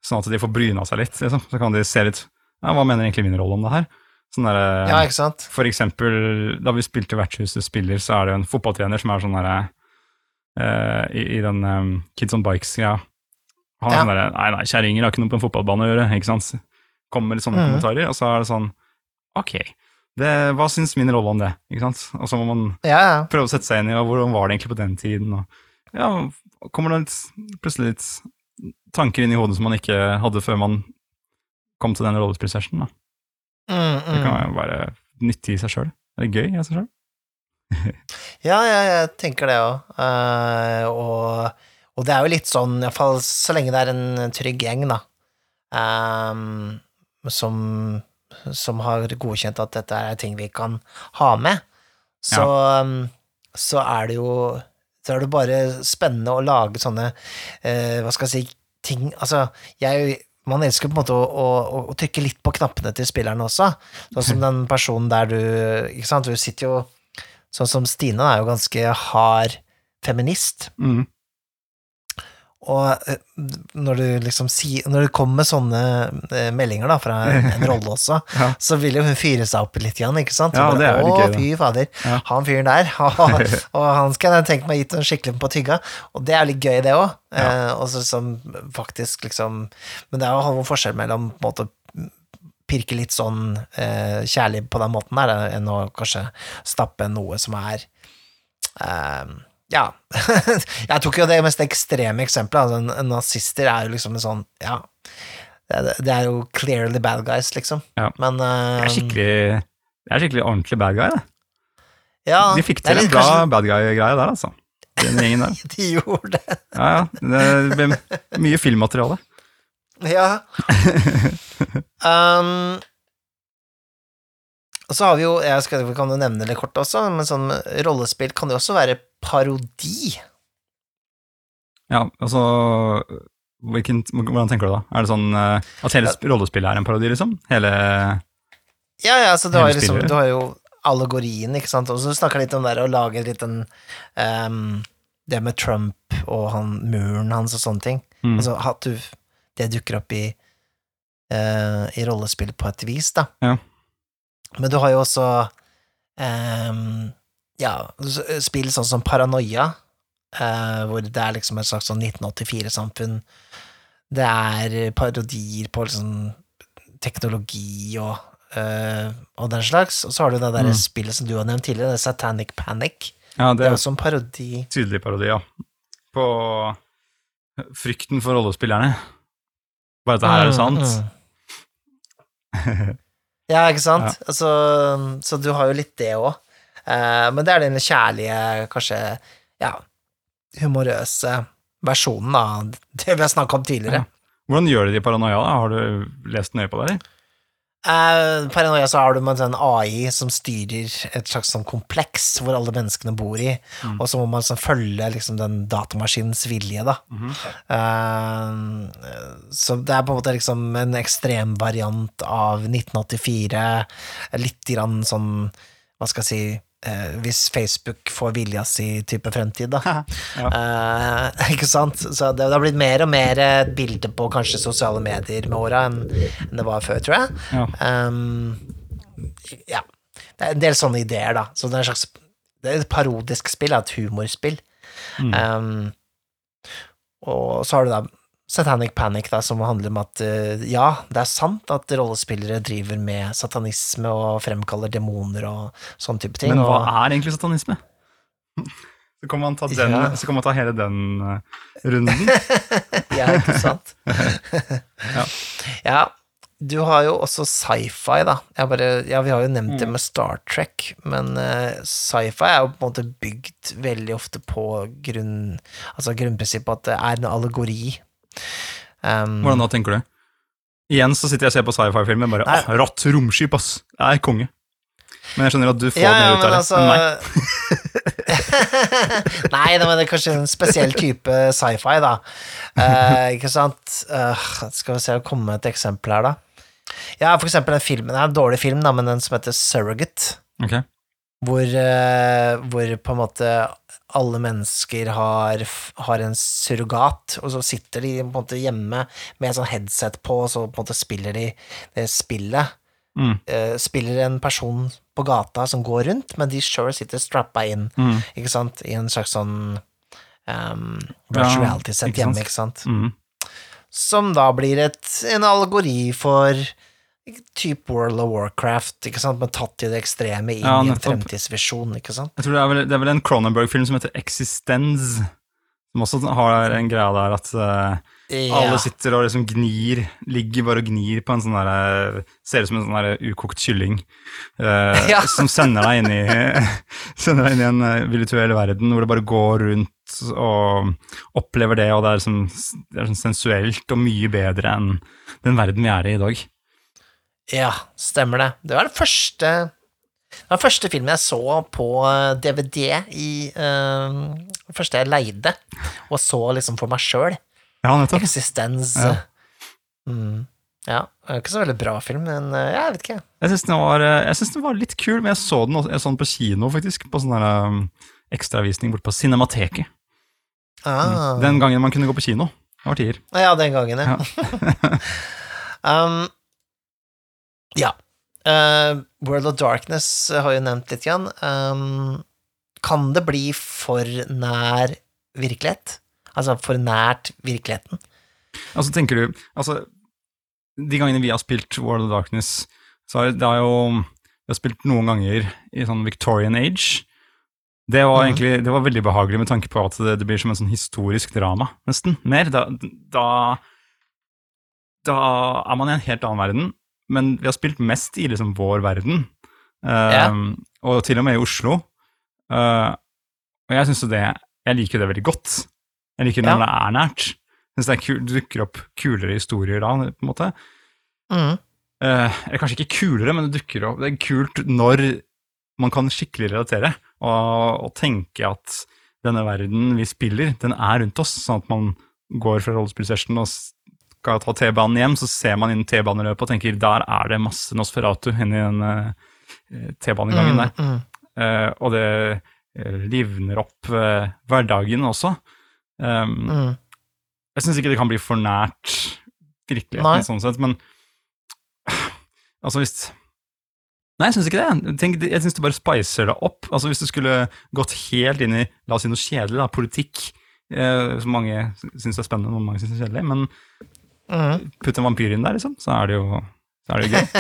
Sånn at de får bryna seg litt. Liksom. Så kan de se litt ja, Hva mener egentlig min rolle om det her? Sånn der, ja, ikke sant? for eksempel, da vi spilte Vertshuset spiller, så er det jo en fotballtrener som er sånn derre uh, i, I den um, Kids on Bikes-greia. Han er Ja. sånn derre Nei, nei, kjerringer har ikke noe på en fotballbane å gjøre, ikke sant. Kommer med sånne Mhm. kommentarer, og så er det sånn Ok, det, hva syns min rolle om det? Ikke sant? Og så må man Ja, ja. prøve å sette seg inn i hvordan var det egentlig på den tiden. Og, ja, kommer det litt, plutselig litt tanker inn i hodet som man ikke hadde før man kom til den rollespillsessionen. da. Mm, Det mm. kan jo være nyttig i seg sjøl. Det er gøy i seg sjøl. [laughs] Ja, ja, jeg tenker det òg. og, og det er jo litt sånn, iallfall så lenge det er en trygg gjeng, da, um, som, som har godkjent at dette er ting vi kan ha med, så, ehm, så er det jo så er det bare spennende å lage sånne uh, Hva skal jeg si ting Altså, jeg man elsker på en måte å, å, å trykke litt på knappene til spillerne også. Sånn som [laughs] den personen der du Ikke sant, du sitter jo Sånn som Stine er jo ganske hard feminist, Mm. Og eh, når du liksom si, Når det kommer sånne eh, meldinger da fra en, rolle også, [laughs] Ja. så vil jo hun fyre seg opp litt, igjen, ikke sant? Ja, bare, det er veldig Å, gøy, fy fader, Ja. han fyren der, [laughs] [laughs] og han skal jeg tenke meg gitt en skikkelig på tygga, og det er litt gøy, det òg. Ja. Eh, og så som faktisk liksom Men det er jo noen forskjell mellom på en måte pirke litt sånn eh, kjærlig på den måten der, enn å kanskje stappe noe som er eh, ja. [laughs] jeg tok jo det mest ekstreme eksempelet. Altså, nazister er jo liksom en sånn Ja, det, det er jo clearly bad guys, liksom. Ja. Men Det eh, er skikkelig det er skikkelig ordentlig bad guy, det. ja, De fikk til en bra kanskje bad guy-greie der, altså. Den gjengen der. [laughs] De gjorde det. Ja, ja. Det ble mye filmmateriale. [laughs] Ja. um, og så har vi jo Jeg skal, kan jo nevne det kort også, men sånn rollespill kan jo også være parodi. Ja, altså hvilken, Hvordan tenker du da? Er det sånn eh, at hele sp- rollespillet er en parodi, liksom? Hele Ja, ja, så du har, liksom, du har jo allegorien, ikke sant, og så snakker litt om det å lage litt en um, Det med Trump og han, muren hans og sånne ting. mm, Altså at du Det dukker opp i uh, i rollespill på et vis, da. Ja. Men du har jo også um, ja, spill sånn som Paranoia, uh, hvor det er liksom et slags sånn 1984-samfunn. Det er parodier på liksom teknologi og, uh, og den slags. Og så har du det der Mm. spillet som du har nevnt tidligere, det Satanic Panic. Ja, Det det er er også en parodi. tydelig parodi, ja. På frykten for rollespillerne. Bare at det her er sant. Mm, mm. [laughs] ja, ikke sant? Altså, så du har jo litt det òg. men det er den kjærlige, kanskje ja, humorøse versjonen av det vi har snakka om tidligere. Ja. Hvordan gjør de det i Paranoia? da? Har du lest nøye på det? eller? Eh, Paranoia så har du med en AI som styrer et slags sånn kompleks hvor alle menneskene bor i, Mm. og så må man sånn følge liksom den datamaskinens vilje, da. Mhm. uh, så det er på en måte liksom en ekstrem variant av 1984, litt grann sånn, hva skal jeg si, hvis Facebook får vilja si type fremtid, da. [laughs] Ja. Uh, ikke sant? Så det, det har blitt mer og mer bilde på kanskje sosiale medier med åra enn enn det var før, tror jeg. Ja. Um, ja. Det er en del sånne ideer, da. Så det er, slags, det er et parodisk spill, et humorspill. Mm. Um, og så har du da Satanic Panic, da, som handler om at uh, ja, det er sant at rollespillere driver med satanisme og fremkaller demoner og sånn type ting. Men hva og, er egentlig satanisme? [laughs] Så kan man ta, den, Ja. så kan man ta hele den eh, runden. [laughs] Ja, ikke sant? [laughs] Ja. ja. Du har jo også sci-fi, da. Jeg bare, ja, vi har jo nevnt det Mm. med Star Trek, men uh, sci-fi er jo på en måte bygd veldig ofte på grunn, altså grunnprinsippet at det er en allegori. Um, Hvordan da, tenker du? Igjen så sitter jeg og ser på sci-fi-filmer bare Nei. ah, Rått romskip, ass! Jeg er konge. Men jeg skjønner at du får ja, mer ut av det altså enn meg. [laughs] Nei, det er kanskje en spesiell type sci-fi, da. Uh, ikke sant? Uh, skal vi se, komme med et eksempel her, da. Ja, for eksempel den filmen, det er en dårlig film, da, men den som heter Surrogate. Ok. hvor, uh, hvor på en måte alle mennesker har, har en surrogat, og så sitter de på en måte hjemme med sånn headset på, og så på en måte spiller de det spillet. Mm. Uh, spiller en person på gata som går rundt, men de sjøl sitter strappa inn, Mm. ikke sant, i en slags sånn um, virtual Ja, reality-sett hjemme, ikke sant. Mm. Som da blir et, en allegori for type World of Warcraft, ikke sant, men tatt til det ekstreme inn Ja, i en fremtidsvisjon, ikke sant. Jeg tror det er vel, det er vel en Cronenberg-film som heter Existence, som også har en greie der at eh, alle sitter og liksom gnir, ligger bare og gnir på en sånn derre Ser ut som en sånn derre ukokt kylling. uh, [laughs] Ja. Som sender deg inn i [laughs] Sender deg inn i en eh, virtuell verden hvor det bare går rundt og opplever det, og det er, liksom, det er sånn sensuelt og mye bedre enn den verden vi er i i dag. Ja, stemmer det. Det var den første den første filmen jeg så på eh, DVD i uh, Den første jeg leide, og så liksom for meg sjøl. Ja, nettopp. Eksistens. Ja. Mm. Ja, det er ikke så veldig bra film, men eh, jeg vet ikke. Jeg syns den, eh, den var litt kul, men jeg så den, også, jeg så den på kino, faktisk. På sånn um, ekstravisning borte på Cinemateket. Ah. Den gangen man kunne gå på kino. Det var tider. Ja, den gangen, ja. [laughs] um, ja. Uh, World of Darkness har jo nevnt litt igjen. Um, kan det bli for nær virkelighet? Altså for nært virkeligheten? Altså, tenker du Altså, de gangene vi har spilt World of Darkness, så har det jo Vi har spilt noen ganger i sånn Victorian Age. Det var Mhm. egentlig det var veldig behagelig med tanke på at det, det blir som en sånn historisk drama, nesten. Mer. Da, da Da er man i en helt annen verden, men vi har spilt mest i liksom vår verden. Uh, yeah. Og til og med i Oslo. Uh, og jeg syns jo det Jeg liker det veldig godt. Jeg liker når Ja. det er nært. Jeg synes det det dukker opp kulere historier da, på en måte. Mm. Uh, eller kanskje ikke kulere, men det dukker opp Det er kult når man kan skikkelig relatere, og, og tenke at denne verden vi spiller, den er rundt oss, sånn at man går fra rollespillsession og skal ta T-banen hjem, så ser man inn T-baneløpet og tenker der er det masse Nosferatu inni den uh, T-banegangen der. Mm, mm. Eh, og det uh, livner opp hverdagen også. Um, Mm. jeg syns ikke det kan bli for nært virkeligheten, sånn sett, men [sighs] altså hvis Nei, jeg syns ikke det. Tenk, jeg syns det bare spicer det opp. Altså Hvis du skulle gått helt inn i la oss si noe kjedelig, da, politikk, eh, som mange syns er spennende, noen mange syns er kjedelig, men Mm. putt en vampyr inn der, liksom, så er det jo Så er det gøy. [laughs]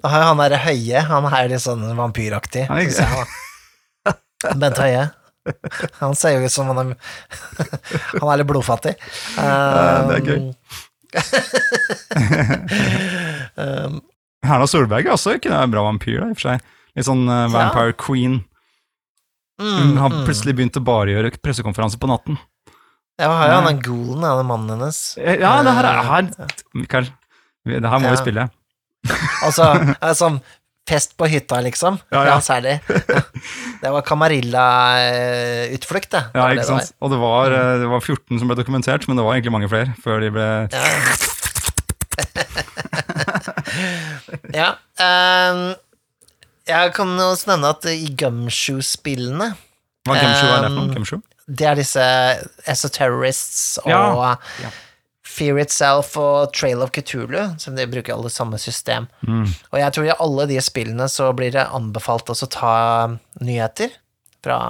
Da har jo han derre Høie, han er litt sånn vampyraktig, jeg, da. Bent Høie. Han ser jo ut som han er [laughs] Han er litt blodfattig. Um, det er gøy. [laughs] Um, Erna Solberg er også ikke en bra vampyr, da, i og for seg. Litt sånn uh, vampire queen. Hun mm, har mm. plutselig begynt å bare gjøre pressekonferanser på natten. Ja, har jo han den Goolen, han mannen hennes. Eh, Ja, det her er her. Mikael, det her må Ja. vi spille. Altså, det er sånn fest på hytta, liksom. Ja, Ja, særlig. Det var Camarilla-utflukt, det. Det Ja, ikke sant? Og det var, eh, det var 14 som ble dokumentert, men det var egentlig mange flere før de ble Ja. [laughs] ja um, jeg kan også nevne at i Gumshoe-spillene Hva Gumshoe er det for noe? Um, Gumshoe? Det er disse Esoterrorists og Ja, ja. Fear Itself og Trail of Cthulhu, som de bruker alle samme system. Mm. Og jeg tror i alle de spillene så blir det anbefalt også å ta nyheter fra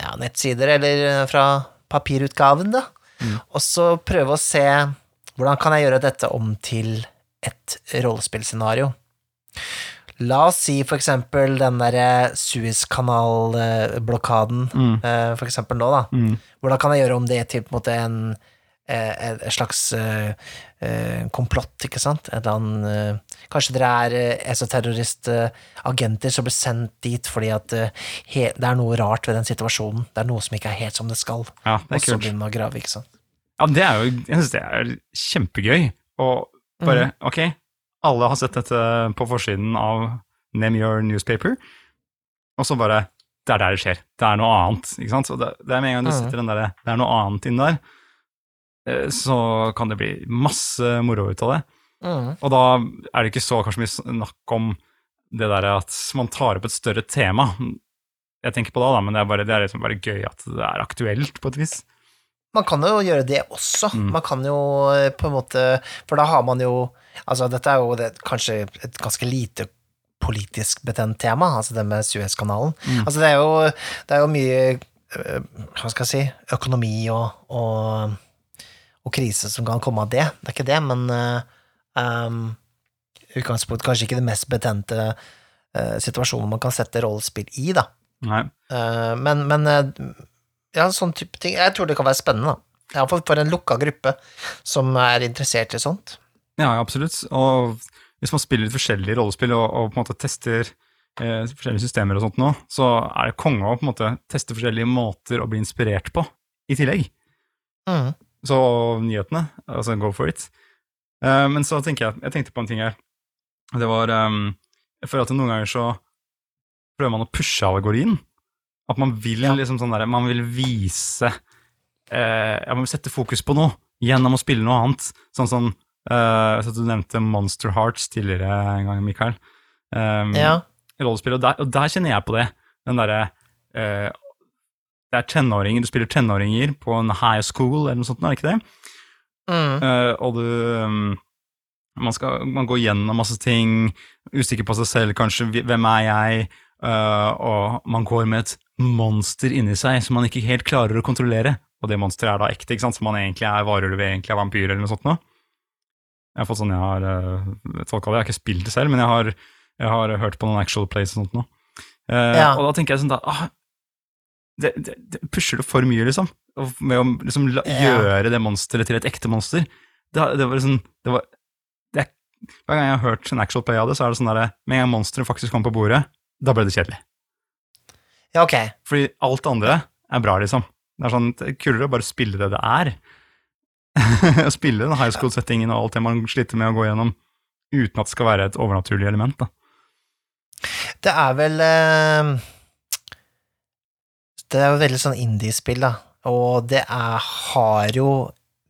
ja, nettsider eller fra papirutgaven, da. Mm. Og så prøve å se hvordan kan jeg gjøre dette om til et rollespillscenario. La oss si for eksempel den derre Suezkanal-blokaden, Mm. eh, for eksempel nå, da. Mm. Hvordan kan jeg gjøre om det til på en måte en eh, slags eh, eh, komplott, ikke sant? Et eller annet eh, Kanskje dere er eh, esoterroristagenter som blir sendt dit fordi at eh, det er noe rart ved den situasjonen. Det er noe som ikke er helt som det skal. Ja, det Og så begynner man å grave, ikke sant? Ja, det er jo, jeg syns det er kjempegøy. Og bare, ok, alle har sett dette på forsiden av Name Your Newspaper, og så bare, det er der det skjer. Det er noe annet, ikke sant? Og det, det er med en gang du setter den der, det er noe annet inn der, eh, så kan det bli masse moro ut av det. Mm. Og da er det ikke så kanskje mye snakk om det der at man tar opp et større tema. Jeg tenker på det da, men det er bare, det er liksom bare gøy at det er aktuelt på et vis. Man kan jo gjøre det også. Mm. Man kan jo eh, på en måte For da har man jo Altså, dette er jo det, kanskje et ganske lite politisk betent tema, altså det med Suezkanalen. Mm. Altså, det er jo, det er jo mye eh, Hva skal jeg si Økonomi og, og, og krise som kan komme av det. Det er ikke det, men uh, um, utgangspunkt kanskje ikke det mest betente eh, situasjonen man kan sette rollespill i, da. Eh, men, men eh, ja, sånn type ting. Jeg tror det kan være spennende, da. Iallfall for en lukka gruppe som er interessert i sånt. Ja, absolutt. Og hvis man spiller litt forskjellige rollespill og, og på en måte tester eh, forskjellige systemer og sånt nå, så er det konge å på en måte teste forskjellige måter å bli inspirert på, i tillegg. Mm. Så nyhetene, altså go for it. Eh, men så tenker jeg, jeg tenkte på en ting her. Det var um, For at noen ganger så prøver man å pushe allegorien. At man vil liksom sånn der, man vil vise eh, ja, Man vil sette fokus på noe gjennom å spille noe annet. Sånn som eh, så Du nevnte Monster Hearts tidligere en gang, Mikael. Um, Ja. rollespill, og der, og der kjenner jeg på det. Den derre eh, Det er tenåringer, du spiller tenåringer på en high school eller noe sånt, er det ikke det? Mm. Eh, og du um, man, skal, man går gjennom masse ting, usikker på seg selv, kanskje hvem er jeg? Uh, og man går med et monster inni seg som man ikke helt klarer å kontrollere. Og det monsteret er da ekte, ikke sant? som man egentlig er varulv, egentlig er vampyr eller noe sånt Nå. Jeg har fått sånn jeg har uh, tolka det, jeg har ikke spilt det selv, men jeg har, jeg har hørt på noen actual plays og sånt noe. Uh, Ja. Og da tenker jeg sånn da, ah, det, det, det pusher det for mye, liksom. Og Med å liksom la, Ja. gjøre det monsteret til et ekte monster. Det, det var liksom det var, det, Hver gang jeg har hørt en actual play av det, så er det sånn derre med en gang monsteret faktisk kommer på bordet, da ble det kjedelig. Ja, ok. Fordi alt andre er bra, liksom. Det er sånn, det er kulere å bare spille det det er. [laughs] Å spille den high school-settingen og alt det man sliter med å gå gjennom, uten at det skal være et overnaturlig element. da. Det er vel eh, Det er jo veldig sånn indie-spill, da, og det er, har jo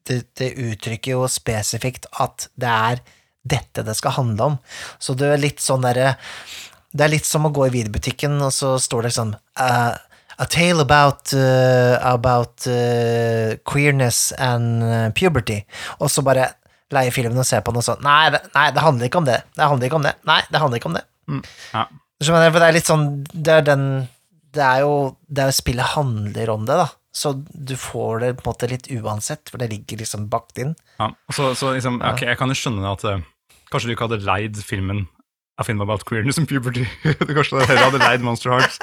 det, det uttrykker jo spesifikt at det er dette det skal handle om. Så det er litt sånn derre Det er litt som å gå i videobutikken, og så står det sånn uh, A tale about, uh, about uh, queerness and eh, puberty. Og så bare leie filmen og se på den, og sånn Nei, det, nei, det handler ikke om det. Det handler ikke om det. Nei, det handler ikke om det. Ja. Du skjønner, for det er litt sånn Det er den Det er jo det er jo spillet handler om det, da. så du får det på en måte litt uansett, for det ligger liksom bakt inn. Ja, så, så liksom, ok, Jeg kan jo skjønne at eh, kanskje du ikke hadde leid filmen A Film About Queerness and Puberty. du [laughs] kanskje det hadde leid Monster Hearts.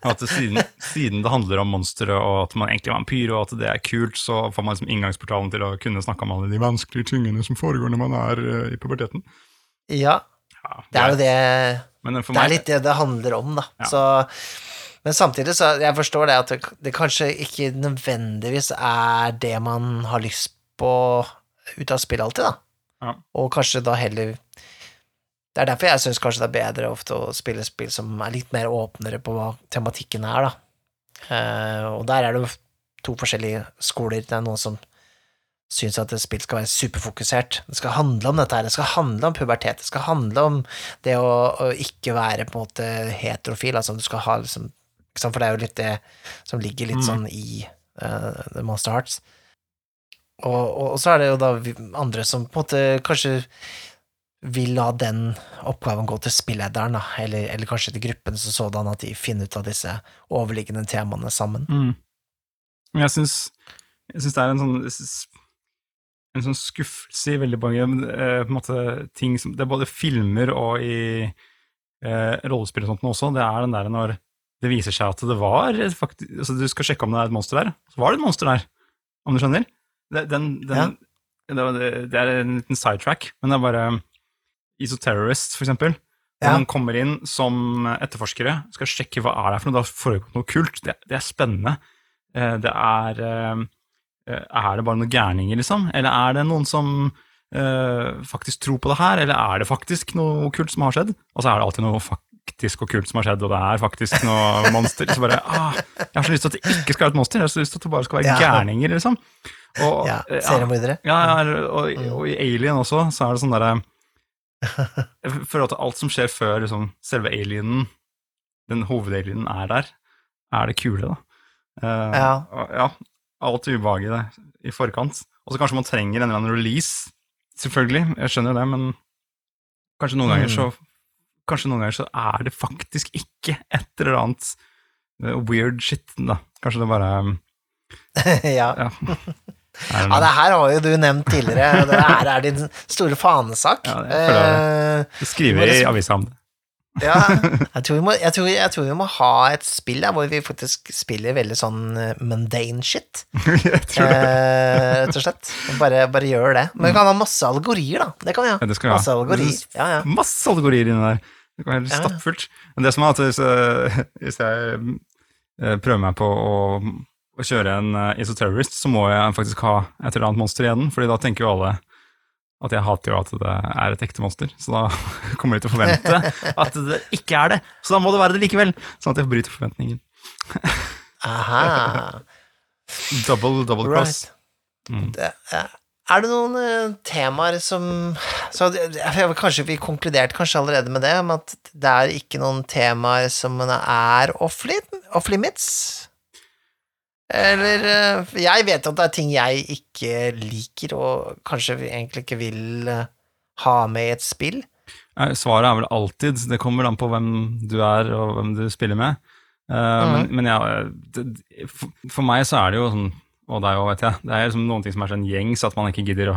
At det, siden, siden det handler om monstre, og at man egentlig er vampyr, og at det er kult, så får man liksom inngangsportalen til å kunne snakke om alle de vanskelige tingene som foregår når man er uh, i puberteten. Ja, Ja, det er jo det Men for Det er litt det det handler om, da. Ja. Så, men samtidig så jeg forstår det at det, det kanskje ikke nødvendigvis er det man har lyst på ut av spill alltid, da. Ja. Og kanskje da heller Det er derfor jeg syns kanskje det er bedre ofte å spille spill som er litt mer åpnere på hva tematikken er, da. Eh, og der er det jo to forskjellige skoler. Det er noen som syns at et spill skal være superfokusert. Det skal handle om dette her, det skal handle om pubertet, det skal handle om det å, å ikke være på en måte heterofil, altså du skal ha liksom For det er jo litt det som ligger litt Mm. sånn i uh, The Monster Hearts. Og, og, og så er det jo da andre som på en måte kanskje vil la den oppgaven gå til spillederen, da, eller, eller kanskje til gruppen som sådan, at de finner ut av disse overliggende temaene sammen. Mm. Jeg syns, det er en sånn en sånn skuffelse i veldig mange på en måte, ting som Det er både filmer og i eh, rollespill og sånt også. Det er den der når det viser seg at det var faktisk, altså Du skal sjekke om det er et monster der, så var det et monster der. Om du skjønner? Det, den, den, ja. det, det er en liten sidetrack, men det er bare Isoterrorist, for eksempel. Når Ja. man kommer inn som etterforskere, skal sjekke hva er det for noe, da foregår noe kult. Det, det er spennende. Eh, Det er eh, eh, Er det bare noen gærninger, liksom? Eller er det noen som faktisk tror på det her? Eller er det faktisk noe kult som har skjedd? Og så er det alltid noe faktisk og kult som har skjedd, og det er faktisk noe [laughs] monster. Så bare, ah, jeg har så lyst til at det ikke skal være et monster, jeg har så lyst til at det bare skal være Ja. gærninger, liksom. Og, Ja, seriemordere. ja, ja, og, og i Alien også, så er det sånn derre Jeg føler at alt som skjer før liksom, selve alienen, den hovedalienen, er der, er det kule, da. Uh, Ja. ja. Alt ubehaget der i forkant. Og så kanskje man trenger en eller annen release, selvfølgelig, jeg skjønner det, men kanskje noen ganger så Kanskje noen ganger så er det faktisk ikke et eller annet eh, weird shit, da. Kanskje det bare [laughs] ja. Ja. [laughs] Ja, det her har jo du nevnt tidligere, det her er din store fanesak. Ja, det, Eh, Skriver i avisa om det. ja, [laughs] jeg tror, vi må, jeg, tror, jeg tror vi må ha et spill der hvor vi faktisk spiller veldig sånn eh, mundane shit, [laughs] tror det. eh, og slett. Bare, bare gjør det. Men vi kan ha masse allegorier, da. Det kan vi ha. Ja, vi ha. Masse allegorier. Ja, ja. Masse allegorier inni der. Det kan være helt stappfullt. Men det som er at hvis, jeg- [laughs] hvis jeg eh, prøver meg på å, å kjøre en uh, Isoterrorist, så må jeg faktisk ha et eller annet monster igjen, fordi da tenker jo alle at jeg hater jo at det er et ekte monster, så da [laughs] kommer de til å forvente at det ikke er det. Så da må det være det likevel, sånn at jeg bryter forventningen. [laughs] Aha. Double, double cross. Right. Mm. Det, ja. Er det noen uh, temaer som så jeg- Kanskje vi konkluderte kanskje allerede med det, om at det er ikke noen temaer som er off limits off limits? Eller eh, Jeg vet at det er ting jeg ikke liker, og kanskje egentlig ikke vil eh, ha med i et spill. Svaret er vel alltid. Det kommer an på hvem du er og hvem du spiller med. Eh, Men, Mhm. men ja, for, meg så er det jo sånn, og det er vet jeg, det er liksom noen ting som er sånn gjengs at man ikke gidder å,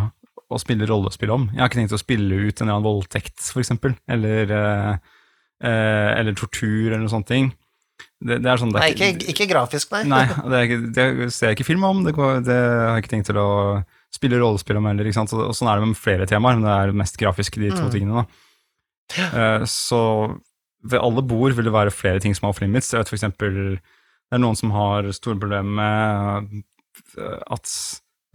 å spille rollespill om. Jeg har ikke tenkt å spille ut en eller annen voldtekt, for eksempel, eller, eller tortur eller noe sånt ting. Det, det sånn, Nei, ikke, ikke grafisk, nei. Nei, [laughs] det, ikke, det ser jeg ikke film om, det, går, det har jeg ikke tenkt til å spille rollespill om heller, ikke? Og, og sånn er det med flere temaer, men det er mest grafisk de to Mm. tingene da. Uh, så ved alle bord vil det være flere ting som er off limits. Jeg vet for eksempel, det er noen som har store problemer med eh, at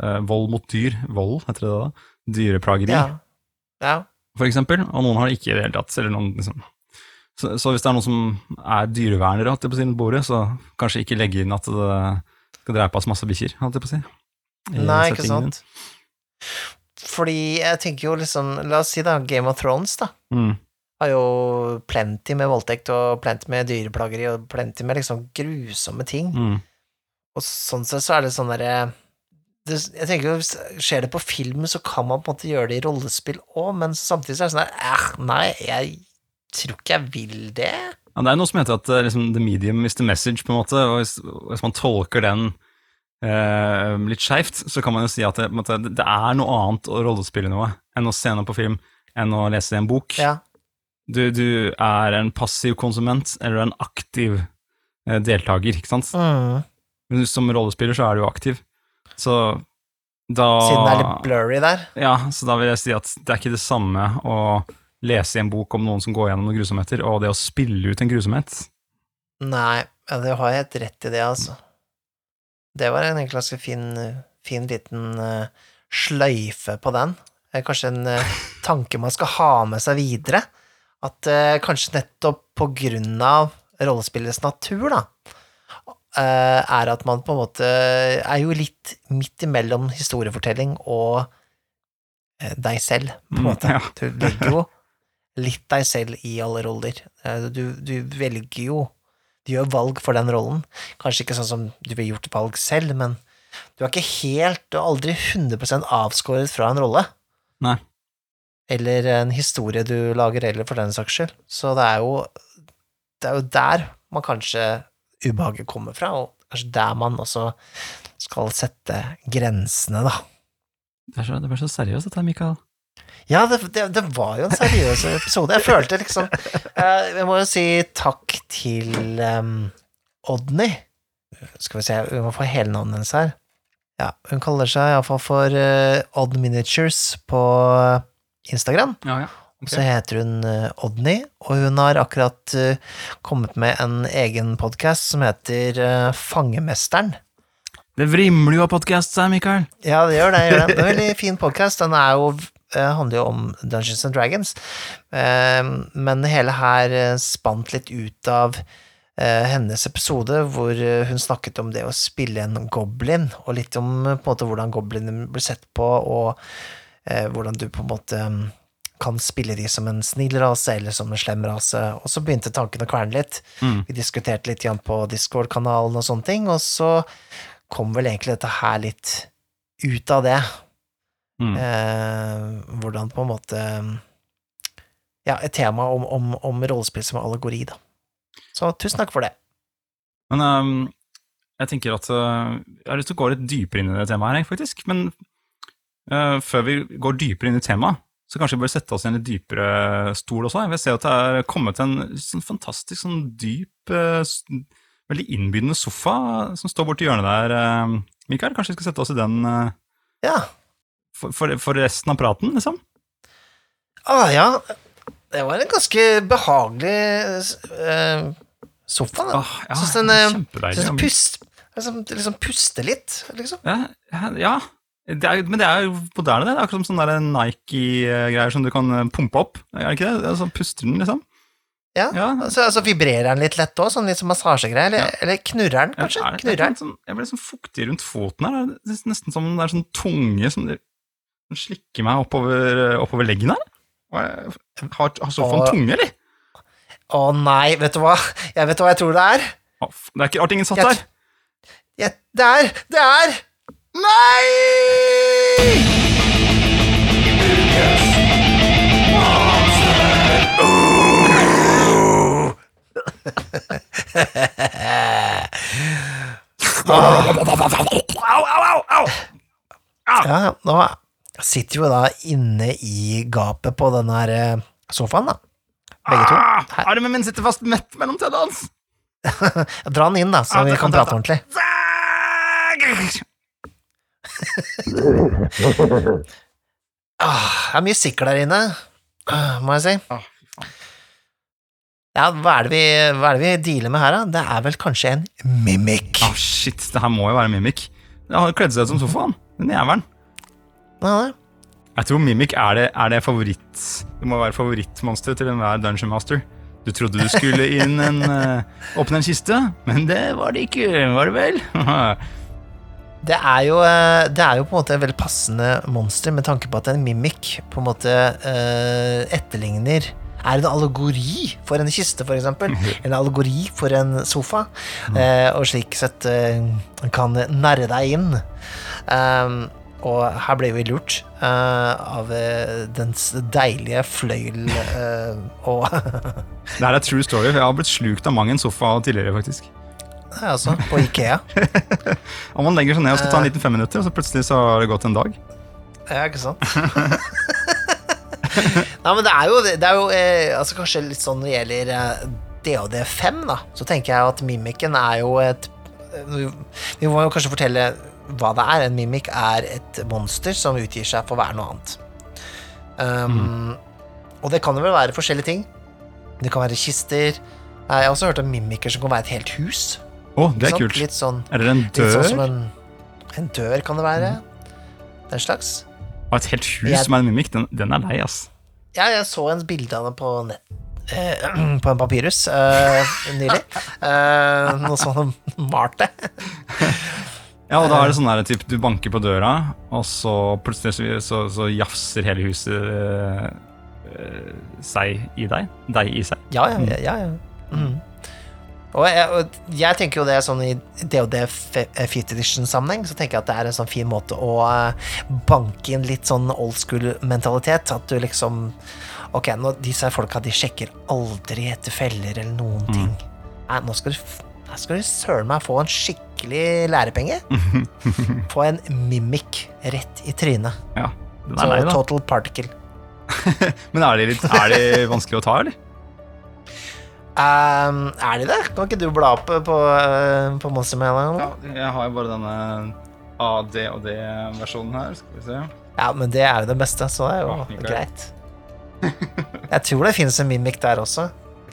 uh, vold mot dyr, vold heter det da, dyreplageri, Ja. ja. for eksempel, og noen har det ikke i det hele tatt, eller noen liksom så, så hvis det er noen som er dyrevernere på sin si, bordet, så kanskje ikke legge inn at det skal drepes masse bikkjer, holdt jeg på å si. Nei, ikke sant. sant. Fordi jeg tenker jo liksom La oss si da, Game of Thrones, da. Mm. har jo plenty med voldtekt og plenty med dyreplageri og plenty med liksom grusomme ting. Mm. Og sånn sett så er det sånn derre Jeg tenker jo, hvis Skjer det på film, så kan man på en måte gjøre det i rollespill òg, men samtidig så er det sånn der eh, Nei, jeg tror ikke jeg vil det. Ja, det er noe som heter at eh, liksom, the medium is the message, på en måte, og hvis, hvis man tolker den eh, litt skeivt, så kan man jo si at det, måte, det er noe annet å rollespille noe enn å se noe på film, enn å lese en bok. Ja. Du, du er en passiv konsument, eller en aktiv eh, deltaker, ikke sant? Mm. Men som rollespiller så er du jo aktiv. Så da Siden det er litt blurry der. Ja, så da vil jeg si at det er ikke det samme å lese i en bok om noen som går gjennom noen grusomheter, og det å spille ut en grusomhet. Nei, ja, det har jeg helt rett i det, altså. Det var en ganske fin, fin liten uh, sløyfe på den. Eh, Kanskje en uh, [laughs] tanke man skal ha med seg videre. At uh, kanskje nettopp på grunn av rollespillets natur, da, er at man på en måte er jo litt midt imellom historiefortelling og deg selv, på en Mm, ja. Du legger jo litt deg selv i alle roller. Eh, Du, du velger jo Du gjør valg for den rollen. Kanskje ikke sånn som du ville gjort valg selv, men du er ikke helt Du er aldri 100 avskåret fra en rolle. Nei. Eller en historie du lager, eller for den saks skyld. Så det er jo Det er jo der man kanskje ubehaget kommer fra, og kanskje der man også skal sette grensene, da. Det, er så, det er så seriøst, dette, Mikael. Ja, det, det, det var jo en seriøs episode. Jeg følte liksom eh, Jeg må jo si takk til um, Odny. Skal vi se, vi må få hele navnet hennes her. Ja, hun kaller seg iallfall for uh, Odd Miniatures på Instagram. Ja, ja. Okay. Så heter hun uh, Odny, og hun har akkurat uh, kommet med en egen podkast som heter uh, Fangemesteren. Det vrimler jo av podkast her, Mikael. Ja, det gjør det. Gjør det. det er en [laughs] veldig fin podkast. Den er jo, handler jo om Dungeons and Dragons, Eh, men hele her eh, spant litt ut av eh, hennes episode hvor eh, hun snakket om det å spille en goblin, og litt om eh, på en måte hvordan goblinen blir sett på, og eh, hvordan du på en måte mm, kan spille de som en snill rase eller som en slem rase, og så begynte tankene å kverne litt. Mm. Vi diskuterte litt på Discord-kanalen og sånne ting, og så kom vel egentlig dette her litt ut av det. Mm. Eh, hvordan på en måte Ja, et tema om, om, om rollespill som allegori, da. Så tusen takk for det. Men um, jeg tenker at uh, jeg har lyst til å gå litt dypere inn i det temaet her, faktisk. Men uh, før vi går dypere inn i temaet, så kanskje vi bør sette oss i en litt dypere stol også. Jeg vil se at det er kommet en sånn fantastisk sånn dyp, veldig innbydende sofa som står borti hjørnet der. Mikael, kanskje vi skal sette oss i den Ja. For, for, for resten av praten, liksom? Ah, ja. Det var en ganske behagelig uh, sofa, da. Ah, ja, syns den, uh, syns Synes pust, liksom, liksom puste litt, liksom. Ja, ja. Det er, men det er jo moderne, det. Det er akkurat som sånne Nike-greier som du kan eh, pumpe opp. Er det ikke det? sånn puster den, liksom. Ja. Ja. Altså, altså vibrerer den litt lett òg, sånn litt som massasjegreier, eller, Ja. eller knurrer den, kanskje? Ja, det- er knurrer den? sånn, jeg ble sånn fuktig rundt foten her. Det er nesten som det er sånn tunge som det- som slikker meg oppover, oppover leggen her. Er- Har, har sofaen Åh. tunge, eller? Å nei, vet du hva? Jeg vet hva jeg tror det er. Det er ikke rart ingen satt Jeg- der. Jeg, det er Det er Nei! [laughs] Au, au, au! au! Ja, nå sitter jo da inne i gapet på den her eh, sofaen, da. Begge to. Ah, armen min sitter fast mett mellom tennene hans. [laughs] Dra den inn, da, så Ja, vi kan prate ordentlig. [laughs] Ah, det er mye sikkel der inne, ah, må jeg si. Ah. Ja, hva er, vi, hva er det vi dealer med her, da? Det er vel kanskje en mimic? Ah, shit, det her må jo være Mimic. Det har kledd seg ut som sofaen. Den jævelen. Ja, nei. Jeg tror Mimic er det, er det favoritt Det må være favorittmonsteret til enhver Dungeon Master. Du trodde du skulle [laughs] inn en eh, åpne en kiste, men det var det ikke, var det vel? [laughs] Det er, jo, eh, det er jo på en måte et veldig passende monster med tanke på at en mimic på en måte uh, etterligner Er en allegori for en kiste, eksempel. [laughs] En allegori for en sofa. Uh, og slik sett uh, kan narre deg inn. Um, og her ble vi lurt uh, av eh, dens deilige fløyel uh, og [laughs] Det her er true story. Jeg har blitt slukt av mang en sofa tidligere, faktisk. Ja, altså, på Ikea. [laughs] og man legger seg ned og skal ta en liten fem minutter, og så plutselig så har det gått en dag. Ja, ikke sant? [laughs] Nei, men det er jo, det er jo eh, altså Kanskje litt sånn når det gjelder eh, DOD5, da, så tenker jeg at mimikken er jo et Vi må jo kanskje fortelle hva det er. En mimik er et monster som utgir seg for å være noe annet. Um, Og det kan jo vel være forskjellige ting. Det kan være kister. Jeg har også hørt om mimikker som kan være et helt hus. Oh, det er kult. Litt sånn, Er det en sånn dør? som en, en dør, kan det være. Den slags. Og et helt hus Jeg- som er en mimikk, den, den er lei, ass. Ja, jeg så en bilde av den på nett. Uh, [clears throat] på en papyrus uh, nylig. Uh, noe sånn som malte. Ja, og da er det sånn der, typ, du banker på døra, og så plutselig så, så, jafser hele huset øh, øh, seg i deg. Deg i seg. Ja, ja, ja. ja. Mm. Og, jeg, og jeg tenker jo det er sånn i DOD Fifth Edition-sammenheng, så tenker jeg at det er en sånn fin måte å eh, banke inn litt sånn old school-mentalitet. At du liksom Ok, nå, disse folka de sjekker aldri etter feller eller noen ting. Nei, nå skal du her skal du søren meg få en skikkelig lærepenge. [laughs] Få en mimic rett i trynet. Ja, den Så er lei, da. total particle. [laughs] Men er de, litt, er de vanskelig å ta, eller? Um, er de det? Kan ikke du bla opp på, uh, på Monster Mail? Ja, jeg har jo bare denne AD og D-versjonen her. Skal vi se. Ja, men det er jo det beste, så det er jo Ja, Mikael. greit. Jeg tror det finnes en mimic der også.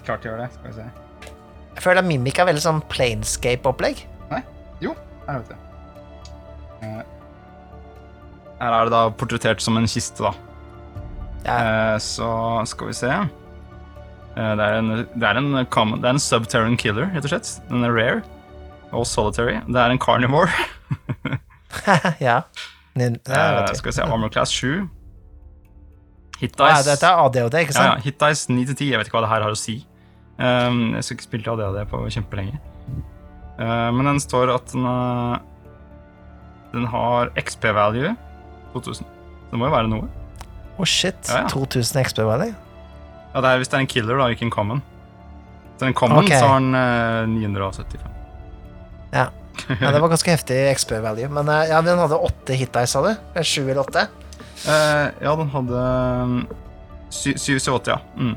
Klart gjør det. Skal vi se. Jeg føler at mimic er veldig sånn planescape-opplegg. Nei? Jo, her vet du. Eh, Her er det da portrettert som en kiste, da. Ja, Eh, Så skal vi se. Eh, Det er en, det er en, common, det er en subterran killer, rett og slett. Den er rare og solitary. Det er en carnivore. [laughs] ja. Nin- ja, Eh, vet skal vi se, Armor class 7. Hit Ja, dette er ADHD, ikke Ja, ja, sant? hit dice 9 til 10. Jeg vet ikke hva det her har å si. Um, jeg skulle ikke spilt ADHD på kjempelenge. Uh, men den står at den, uh, den har XP value 2000. Så det må jo være noe. Å, shit. Ja, ja. 2000 XP-value? Ja, det er Hvis det er en killer, da, ikke en common. Så en common okay. så har den uh, 975. Ja. ja, det var ganske heftig XP value. Men eh, ja, den hadde åtte hit dice, sa du? Sju eller åtte? Ja, den hadde um, 7-8, ja. Mm.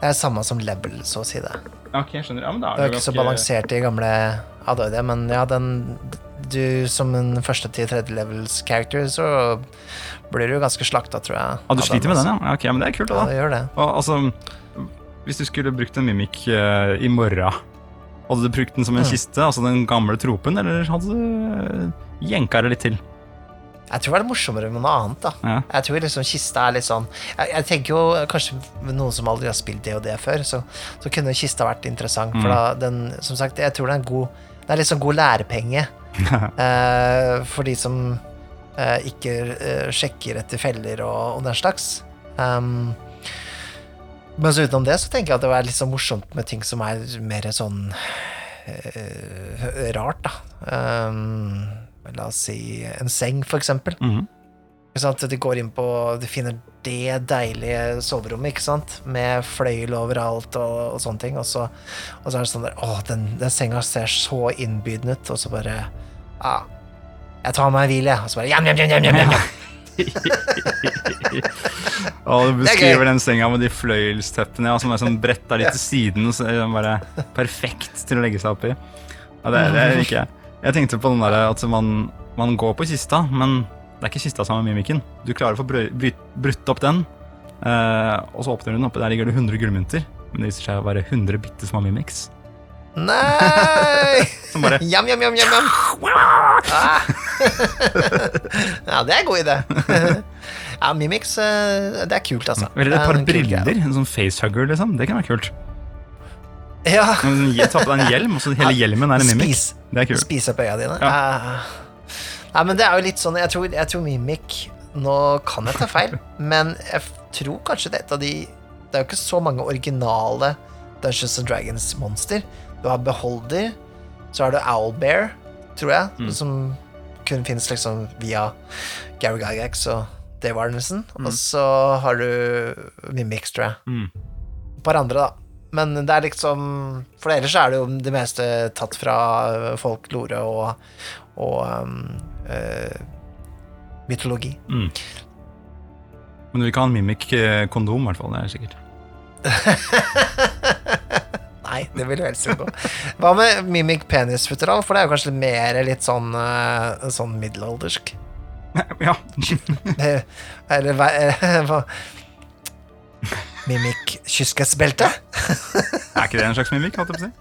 Det er samme som level, så å si det. Ok, jeg skjønner. Ja, men da Det er jo ikke så balansert i gamle ADHD, men ja, den Du som en første til tredje levels character, så blir du ganske slakta, tror jeg. Ah, du sliter med den, ja? Ja, Ok, men det er kult, Ja, da. det gjør det. Og, altså, hvis du skulle brukt en mimik uh, i morgen, hadde du brukt den som en Mm. kiste, altså den gamle tropen, eller hadde du jenka det litt til? Jeg tror det er morsommere med noe annet, da. Ja. Jeg tror liksom kista er litt sånn Jeg, jeg tenker jo kanskje noen som aldri har spilt DOD før, så, så kunne kista vært interessant. For Mm. da den Som sagt, jeg tror det er en god Det er litt sånn god lærepenge [laughs] eh, for de som eh, ikke eh, sjekker etter feller og, og den slags. Um, men så utenom det så tenker jeg at det var litt så morsomt med ting som er mer sånn eh, rart, da. Um, la oss si en seng, for eksempel. Mm -hmm. De går inn på De finner det deilige soverommet, ikke sant? Med fløyel overalt og, og sånne ting. Og så, og så er det sånn der Å, den, den senga ser så innbydende ut. Og så bare Ja, jeg tar meg en hvil, jeg. Og så bare jam, jam, jam, jam, jam. Og [laughs] du beskriver den senga med de fløyelsteppene ja, som er sånn bretta litt til siden, så er den bare perfekt til å legge seg opp i. Ja, det, det liker jeg. Jeg tenkte på den der at man, man går på kista, men det er ikke kista som er mimikken. Du klarer å få bryt- brutt opp den, eh, og så åpner du den, oppe. der ligger det 100 gullmynter. Men det viser seg å være 100 bitte små mimics. Nei! [laughs] Som bare [laughs] Jam, jam, jam, jam, jam. Ah. [laughs] ja, det er en god idé. ja, Mimix, eh, det er kult, altså. Eller et par briller, en sånn facehugger, liksom. Det kan være kult. Ja. Ta på deg en hjelm, og så hele hjelmen er en mimik. Spis, Det er kult. Spis opp øya dine. Ja. Uh, Nei, men det er jo litt sånn Jeg tror, jeg tror Mimic Nå kan jeg ta feil, [laughs] men jeg tror kanskje det er et av de Det er jo ikke så mange originale Dungeons and Dragons-monster. Du har Beholder, så har du Owlbear, tror jeg, Mm. som kun finnes liksom via Gary Gygax og Dave Arnesen. Mm. Og så har du Mimics, tror jeg. Mm. Et par andre, da. Men det er liksom For ellers er det jo det meste tatt fra øh, folklore og, og um, uh, mytologi. Mm. Men ha en mimik-kondom, i hvert fall. Det er sikkert. [laughs] Nei, det vil helst unngå. Hva med mimic penis-futteral? For det er jo kanskje mer litt sånn, sånn middelaldersk. [laughs] ja. [laughs] Eller hva eh, hva- Mimic kyskhetsbelte? [laughs] Er ikke det en slags mimikk, holdt jeg på å si?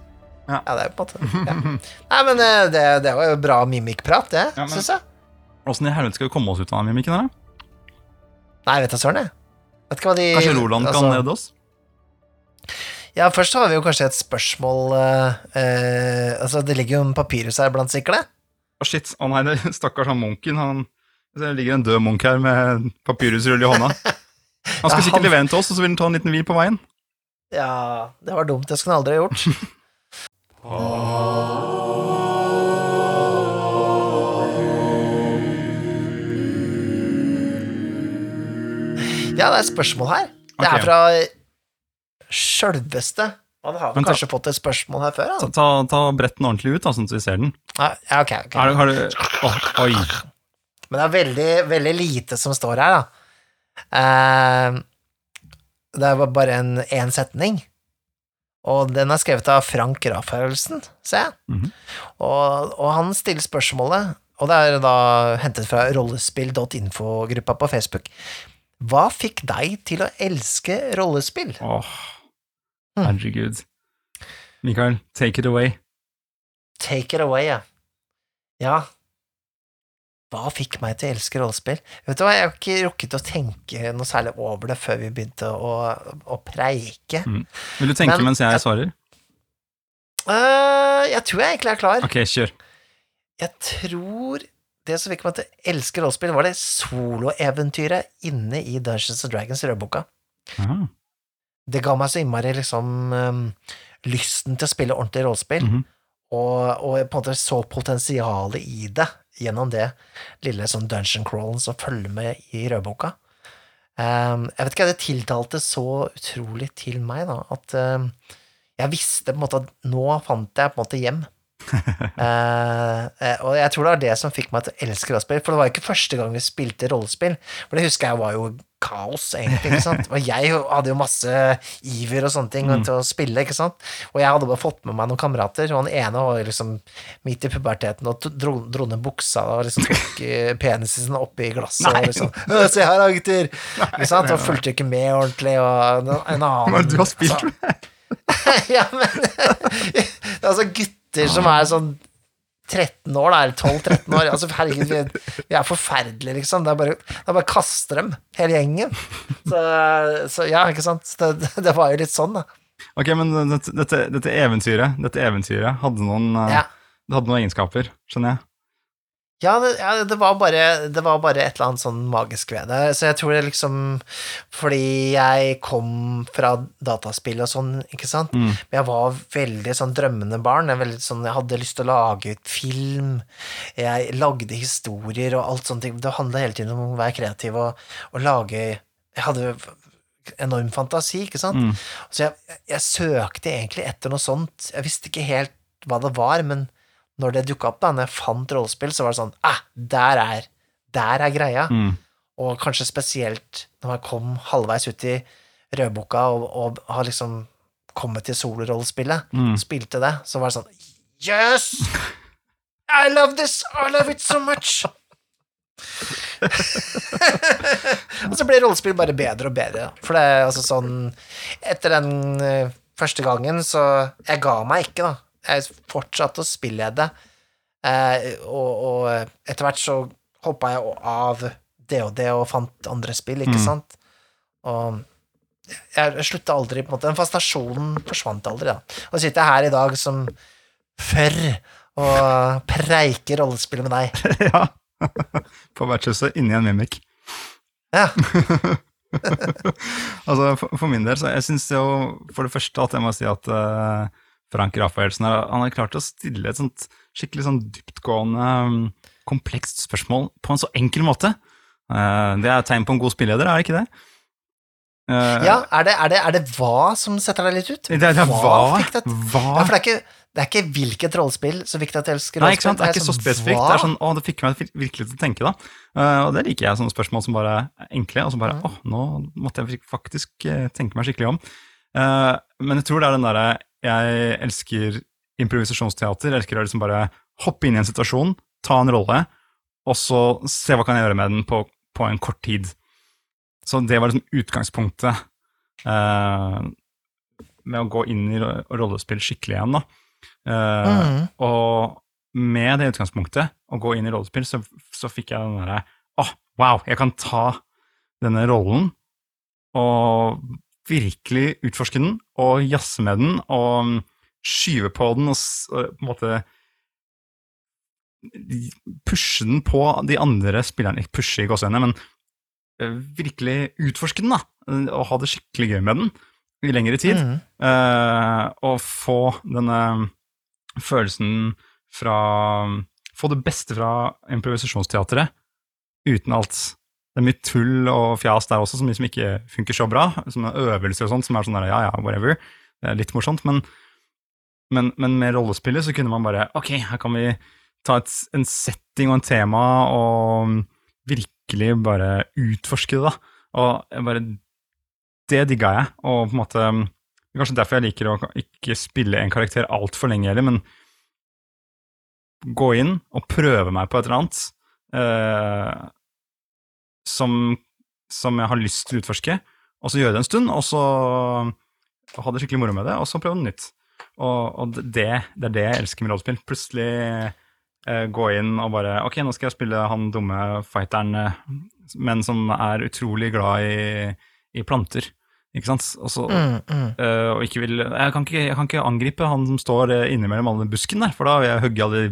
Ja, det er på en måte ja. Nei, men eh, det, det var jo bra mimic-prat, det, Ja, syns jeg. Åssen i helvete skal vi komme oss ut av den mimikken her, da? Nei, vet du søren, jeg. Vet ikke hva de Kanskje Roland kan altså- redde oss? Ja, først har vi jo kanskje et spørsmål eh, eh, Altså, det ligger jo en papyrus her blant siklene. Å, shit. Å nei, det stakkars han munken. Han, det ligger en død munk her med papyrusrull i hånda. [laughs] Han skal sikkert levere den til oss, og så vil han ta en liten hvil på veien. Ja, det var dumt. Det skulle han aldri ha gjort. [laughs] Ja, det er et spørsmål her. Det er fra sjølveste Han har vel kanskje fått et spørsmål her før? Ta, ta, ta brett den ordentlig ut, da, sånn at vi ser den. Ja, ja, ok, ok. Er, har du oh, Oi. Men det er veldig, veldig lite som står her, da. Eh, det var bare en én setning. Og den er skrevet av Frank Rafaelsen, ser jeg. Mhm. og, og han stiller spørsmålet, og det er da hentet fra rollespill.info-gruppa på Facebook. Hva fikk deg til å elske rollespill? Åh, oh, herregud. Mikael, take it away. Take it away, ja. Ja. Hva fikk meg til å elske rollespill? Vet du hva, Jeg har ikke rukket å tenke noe særlig over det før vi begynte å, å preike. Vil du tenke Men- mens jeg svarer? Uh, jeg tror jeg egentlig er klar. Ok, kjør. Jeg tror det som fikk meg til å elske rollespill, var det soloeventyret inne i Dungeons and Dragons rødboka. Aha. Det ga meg så innmari liksom um, lysten til å spille ordentlig rollespill, Mhm. og, og jeg på en måte så potensialet i det gjennom det lille sånn dungeon crawlen som følger med i rødboka. Um, jeg vet ikke, det tiltalte så utrolig til meg, da, at um, jeg visste på en måte at nå fant jeg på en måte hjem. [laughs] Eh, og jeg tror det var det som fikk meg til å elske rollespill, for det var ikke første gang vi spilte rollespill, for det husker jeg var jo kaos, egentlig, ikke sant, og jeg hadde jo masse iver og sånne ting Mm. til å spille, ikke sant, og jeg hadde bare fått med meg noen kamerater, og han ene var liksom midt i puberteten og dro, dro ned buksa og liksom tok eh, penisen sin oppi glasset Nei. og liksom Se her, da, gutter! Ikke sant? Og fulgte ikke med ordentlig, og en- en annen Men du har spilt altså, [laughs] ja, men [laughs] Altså, gutter som er sånn 13 år, da, eller 12-13 år Altså, herregud, vi vi er forferdelige, liksom. Det er bare, det er bare å kaste dem, hele gjengen. Så, så ja, ikke sant. Det, [laughs] det var jo litt sånn, da. Ok, men dette, dette, dette eventyret Dette eventyret hadde noen, eh, Ja. det hadde noen egenskaper, skjønner jeg. Ja, det, ja, det, var bare, det var bare et eller annet sånn magisk ved det. Så jeg tror det liksom Fordi jeg kom fra dataspill og sånn, ikke sant. Mm. Men jeg var veldig sånn drømmende barn. Jeg, veldig sånn, jeg hadde lyst til å lage ut film. Jeg lagde historier og alt sånt. Det handla hele tiden om å være kreativ og, og lage Jeg hadde enorm fantasi, ikke sant. Mm. Så jeg, jeg søkte egentlig etter noe sånt. Jeg visste ikke helt hva det var, men når det dukka opp, da, når jeg fant rollespill, så var det sånn ah, der er, der er greia. Mm. Og kanskje spesielt når jeg kom halvveis ut i rødboka og, og har liksom kommet til solorollespillet, Mm. spilte det, så var det sånn Yes! I love this! I love it so much! [laughs] og så ble rollespill bare bedre og bedre. For det er altså sånn Etter den eh, første gangen, så Jeg ga meg ikke, da. Jeg fortsatte å spille det. Eh, og, og etter hvert så hoppa jeg av det og det og fant andre spill, ikke Mm. sant? Og jeg slutta aldri, på en måte. Den fascinasjonen forsvant aldri, da. Og sitter jeg her i dag som før og preiker rollespill med deg. [laughs] ja. [laughs] På vertshuset inni en mimik. Ja. [laughs] altså, for, for min del, så jeg syns jo for det første at jeg må si at eh, Frank Rafaelsen han har klart å stille et sånt skikkelig sånn dyptgående, um, komplekst spørsmål på en så enkel måte. Eh, det er et tegn på en god spilleder, er det ikke det? Eh, Ja, er det, er, det, er det hva som setter deg litt ut? Det, det er hva, hva Ja, for det er ikke, det er ikke hvilket rollespill som fikk deg til å elske rollespill. Nei, ikke sant? Det er ikke så sånn, spesifikt. hva? Det er sånn, å, det fikk meg virkelig til å tenke, da. Eh, og det liker jeg, sånne spørsmål som bare er enkle, og så bare, Mm. nå måtte jeg faktisk tenke meg skikkelig om. Men jeg tror det er den derre, jeg elsker improvisasjonsteater, jeg elsker å liksom bare hoppe inn i en situasjon, ta en rolle, og så se hva kan jeg gjøre med den på, på en kort tid. Så det var liksom utgangspunktet eh, med å gå inn i rollespill skikkelig igjen, da. Eh, mm. og med det utgangspunktet, å gå inn i rollespill, så, så fikk jeg den derre Åh, wow, jeg kan ta denne rollen og virkelig utforske den, og jazze med den, og skyve på den, og, på en måte pushe den på de andre spillerne. Ikke pushe i gåseøynene, men eh, virkelig utforske den, da. Og ha det skikkelig gøy med den i lengre tid. Mhm. Uh, og få denne følelsen fra Få det beste fra improvisasjonsteatret uten alt. Det er mye tull og fjas der også, som liksom ikke funker så bra. Som er øvelser og sånt, som er sånn der, ja ja, whatever. Det er litt morsomt, men, men, men med rollespillet så kunne man bare Ok, her kan vi ta et, en setting og en tema og virkelig bare utforske det, da. Og bare Det digga jeg, og på en måte det er Kanskje derfor jeg liker å ikke spille en karakter altfor lenge heller, men gå inn og prøve meg på et eller annet eh, som, som jeg har lyst til å utforske, og så gjøre det en stund, og så ha det skikkelig moro med det, og så prøve noe nytt. Og, og det, det er det jeg elsker med rollespill. Plutselig eh, gå inn og bare Ok, nå skal jeg spille han dumme fighteren, eh, men som er utrolig glad i, i planter. Ikke sant? Også, Mm, mm. Eh, og ikke vil jeg kan ikke, jeg kan ikke angripe han som står innimellom innimellom alle busken der, for da vil jeg hugge alle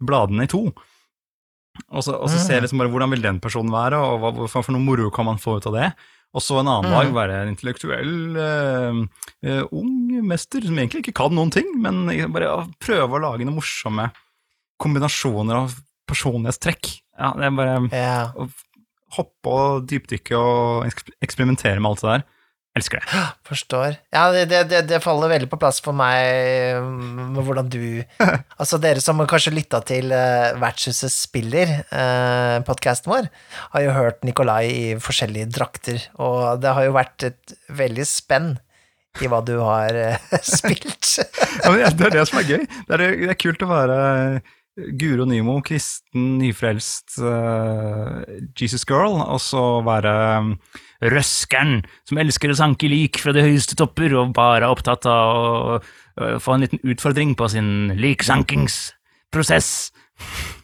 bladene i to. Og så, og så ser jeg liksom bare hvordan vil den personen være, og hva, hva for noe moro kan man få ut av det. Og så en annen Mm. dag være en intellektuell uh, uh, ung mester som egentlig ikke kan noen ting, men bare uh, prøve å lage noen morsomme kombinasjoner av personlighetstrekk. Ja, det er bare Ja, hoppe og dypdykke og eks- eksperimentere med alt det der. Elsker det. forstår. Ja, det, det, det, faller veldig på plass for meg mm, med hvordan du [laughs] Altså, dere som kanskje lytta til uh, Vertshuset spiller, uh, podkasten vår, har jo hørt Nikolai i forskjellige drakter, og det har jo vært et veldig spenn i hva du har uh, [laughs] spilt. Ja, men det er det som er gøy. Det er, det er kult å være Guro Nymo, kristen, nyfrelst uh, Jesus girl, og så være um, røskeren som elsker å sanke lik fra de høyeste topper, og bare er opptatt av å, uh, få en liten utfordring på sin liksankingsprosess.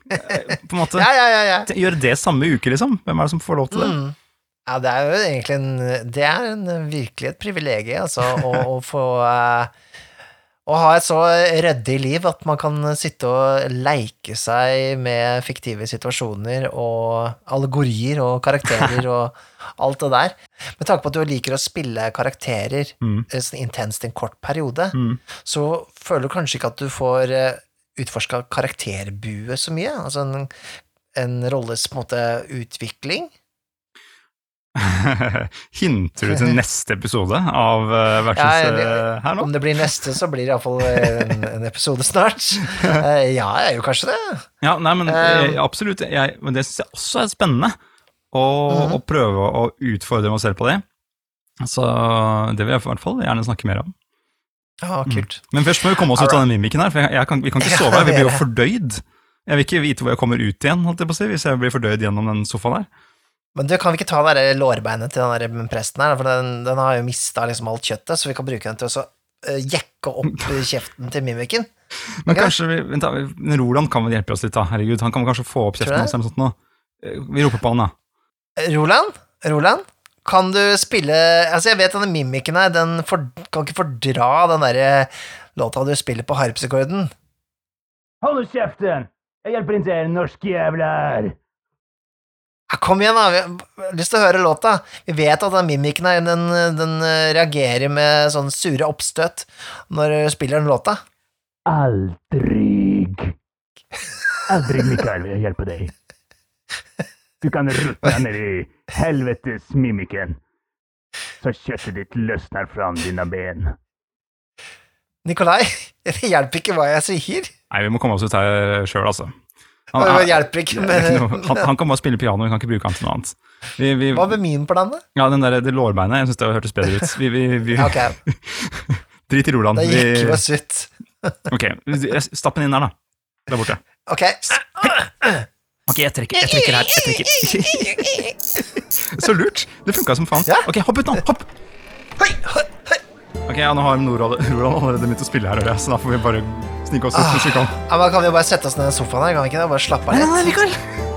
Eh, på en måte [laughs] Ja, ja, ja, ja. Gjøre det samme uke, liksom. Hvem er det som får lov til det? Mm. Ja, det er jo egentlig en Det er en, virkelig et privilegium, altså, å, å få eh, Å ha et så ryddig liv at man kan sitte og leike seg med fiktive situasjoner og allegorier og karakterer [laughs] og alt det der. Med tanke på at du liker å spille karakterer Mm. eh, sånn intenst i en kort periode, Mm. så føler du kanskje ikke at du får uh, utforska karakterbuet så mye. Altså en, en rolles på en måte utvikling. [laughs] Hinter du til neste episode av uh, Vertshuset Ja, her nå? Om det blir neste, så blir det iallfall en, en episode snart. Eh, ja, jeg er jo kanskje det. Ja, nei, men Eh, eh, absolutt. Jeg, men det syns jeg også er spennende. Å, Mhm. å prøve å utfordre meg selv på det. Så det vil jeg i hvert fall gjerne snakke mer om. Ja, kult. Men først må vi komme oss ut av den mimikken her, for jeg, jeg kan, vi kan ikke sove her. Vi blir jo fordøyd. Jeg vil ikke vite hvor jeg kommer ut igjen, holdt jeg på å si, hvis jeg blir fordøyd gjennom den sofaen her. Men du, kan vi ikke ta det lårbeinet til den der presten her, for den, den har jo mista liksom alt kjøttet, så vi kan bruke den til å så, eh, jekke opp [laughs] kjeften til mimikken. Men okay? kanskje vi, vent da, vi- Roland kan vel hjelpe oss litt, da. Herregud, han kan vel kanskje få opp kjeften hans eller noe sånt nå. Eh, Vi roper på han, da. Roland? Roland? Kan du spille Altså, jeg vet denne mimikken her, den for, kan ikke fordra den derre låta du spiller på harpsekorden. Hold kjeften! Jeg hjelper ikke dere norske jævler! Ja, kom igjen, da. Vi har lyst til å høre låta. Vi vet at den mimikken her, den, den eh, reagerer med sånn sure oppstøt når du spiller den låta. Aldrig. Aldrig, Mikael, vil jeg hjelpe deg. Du kan rutte ned i helvetes mimikken. så kjøttet ditt løsner fra dine ben. Nikolai, [laughs] det hjelper ikke hva jeg sier. Nei, vi må komme oss ut her sjøl, altså. Han, Det hjelper ikke med han, han kan bare spille piano, vi kan ikke bruke han til noe annet. Vi, vi, Hva med min plan, da? ja, den der, det lårbeinet, jeg syns det hørtes bedre ut. Vi, vi, vi, Ja, Ok, [laughs] Drit i Roland. Det gikk oss [laughs] ut. ok, stapp den inn der, da. Der borte. Ok, [clears throat] Ok, jeg trekker, jeg trekker her. Jeg trekker. [laughs] Så lurt. Det funka som faen. Ok, hopp ut nå. Hopp! Ok, ja, Nå har Roland allerede begynt å spille her, så da får vi bare snike oss ut hvis vi kan. Ja, men kan vi jo bare sette oss ned i sofaen her? Kan vi ikke det? Bare slappe av litt? Mikael.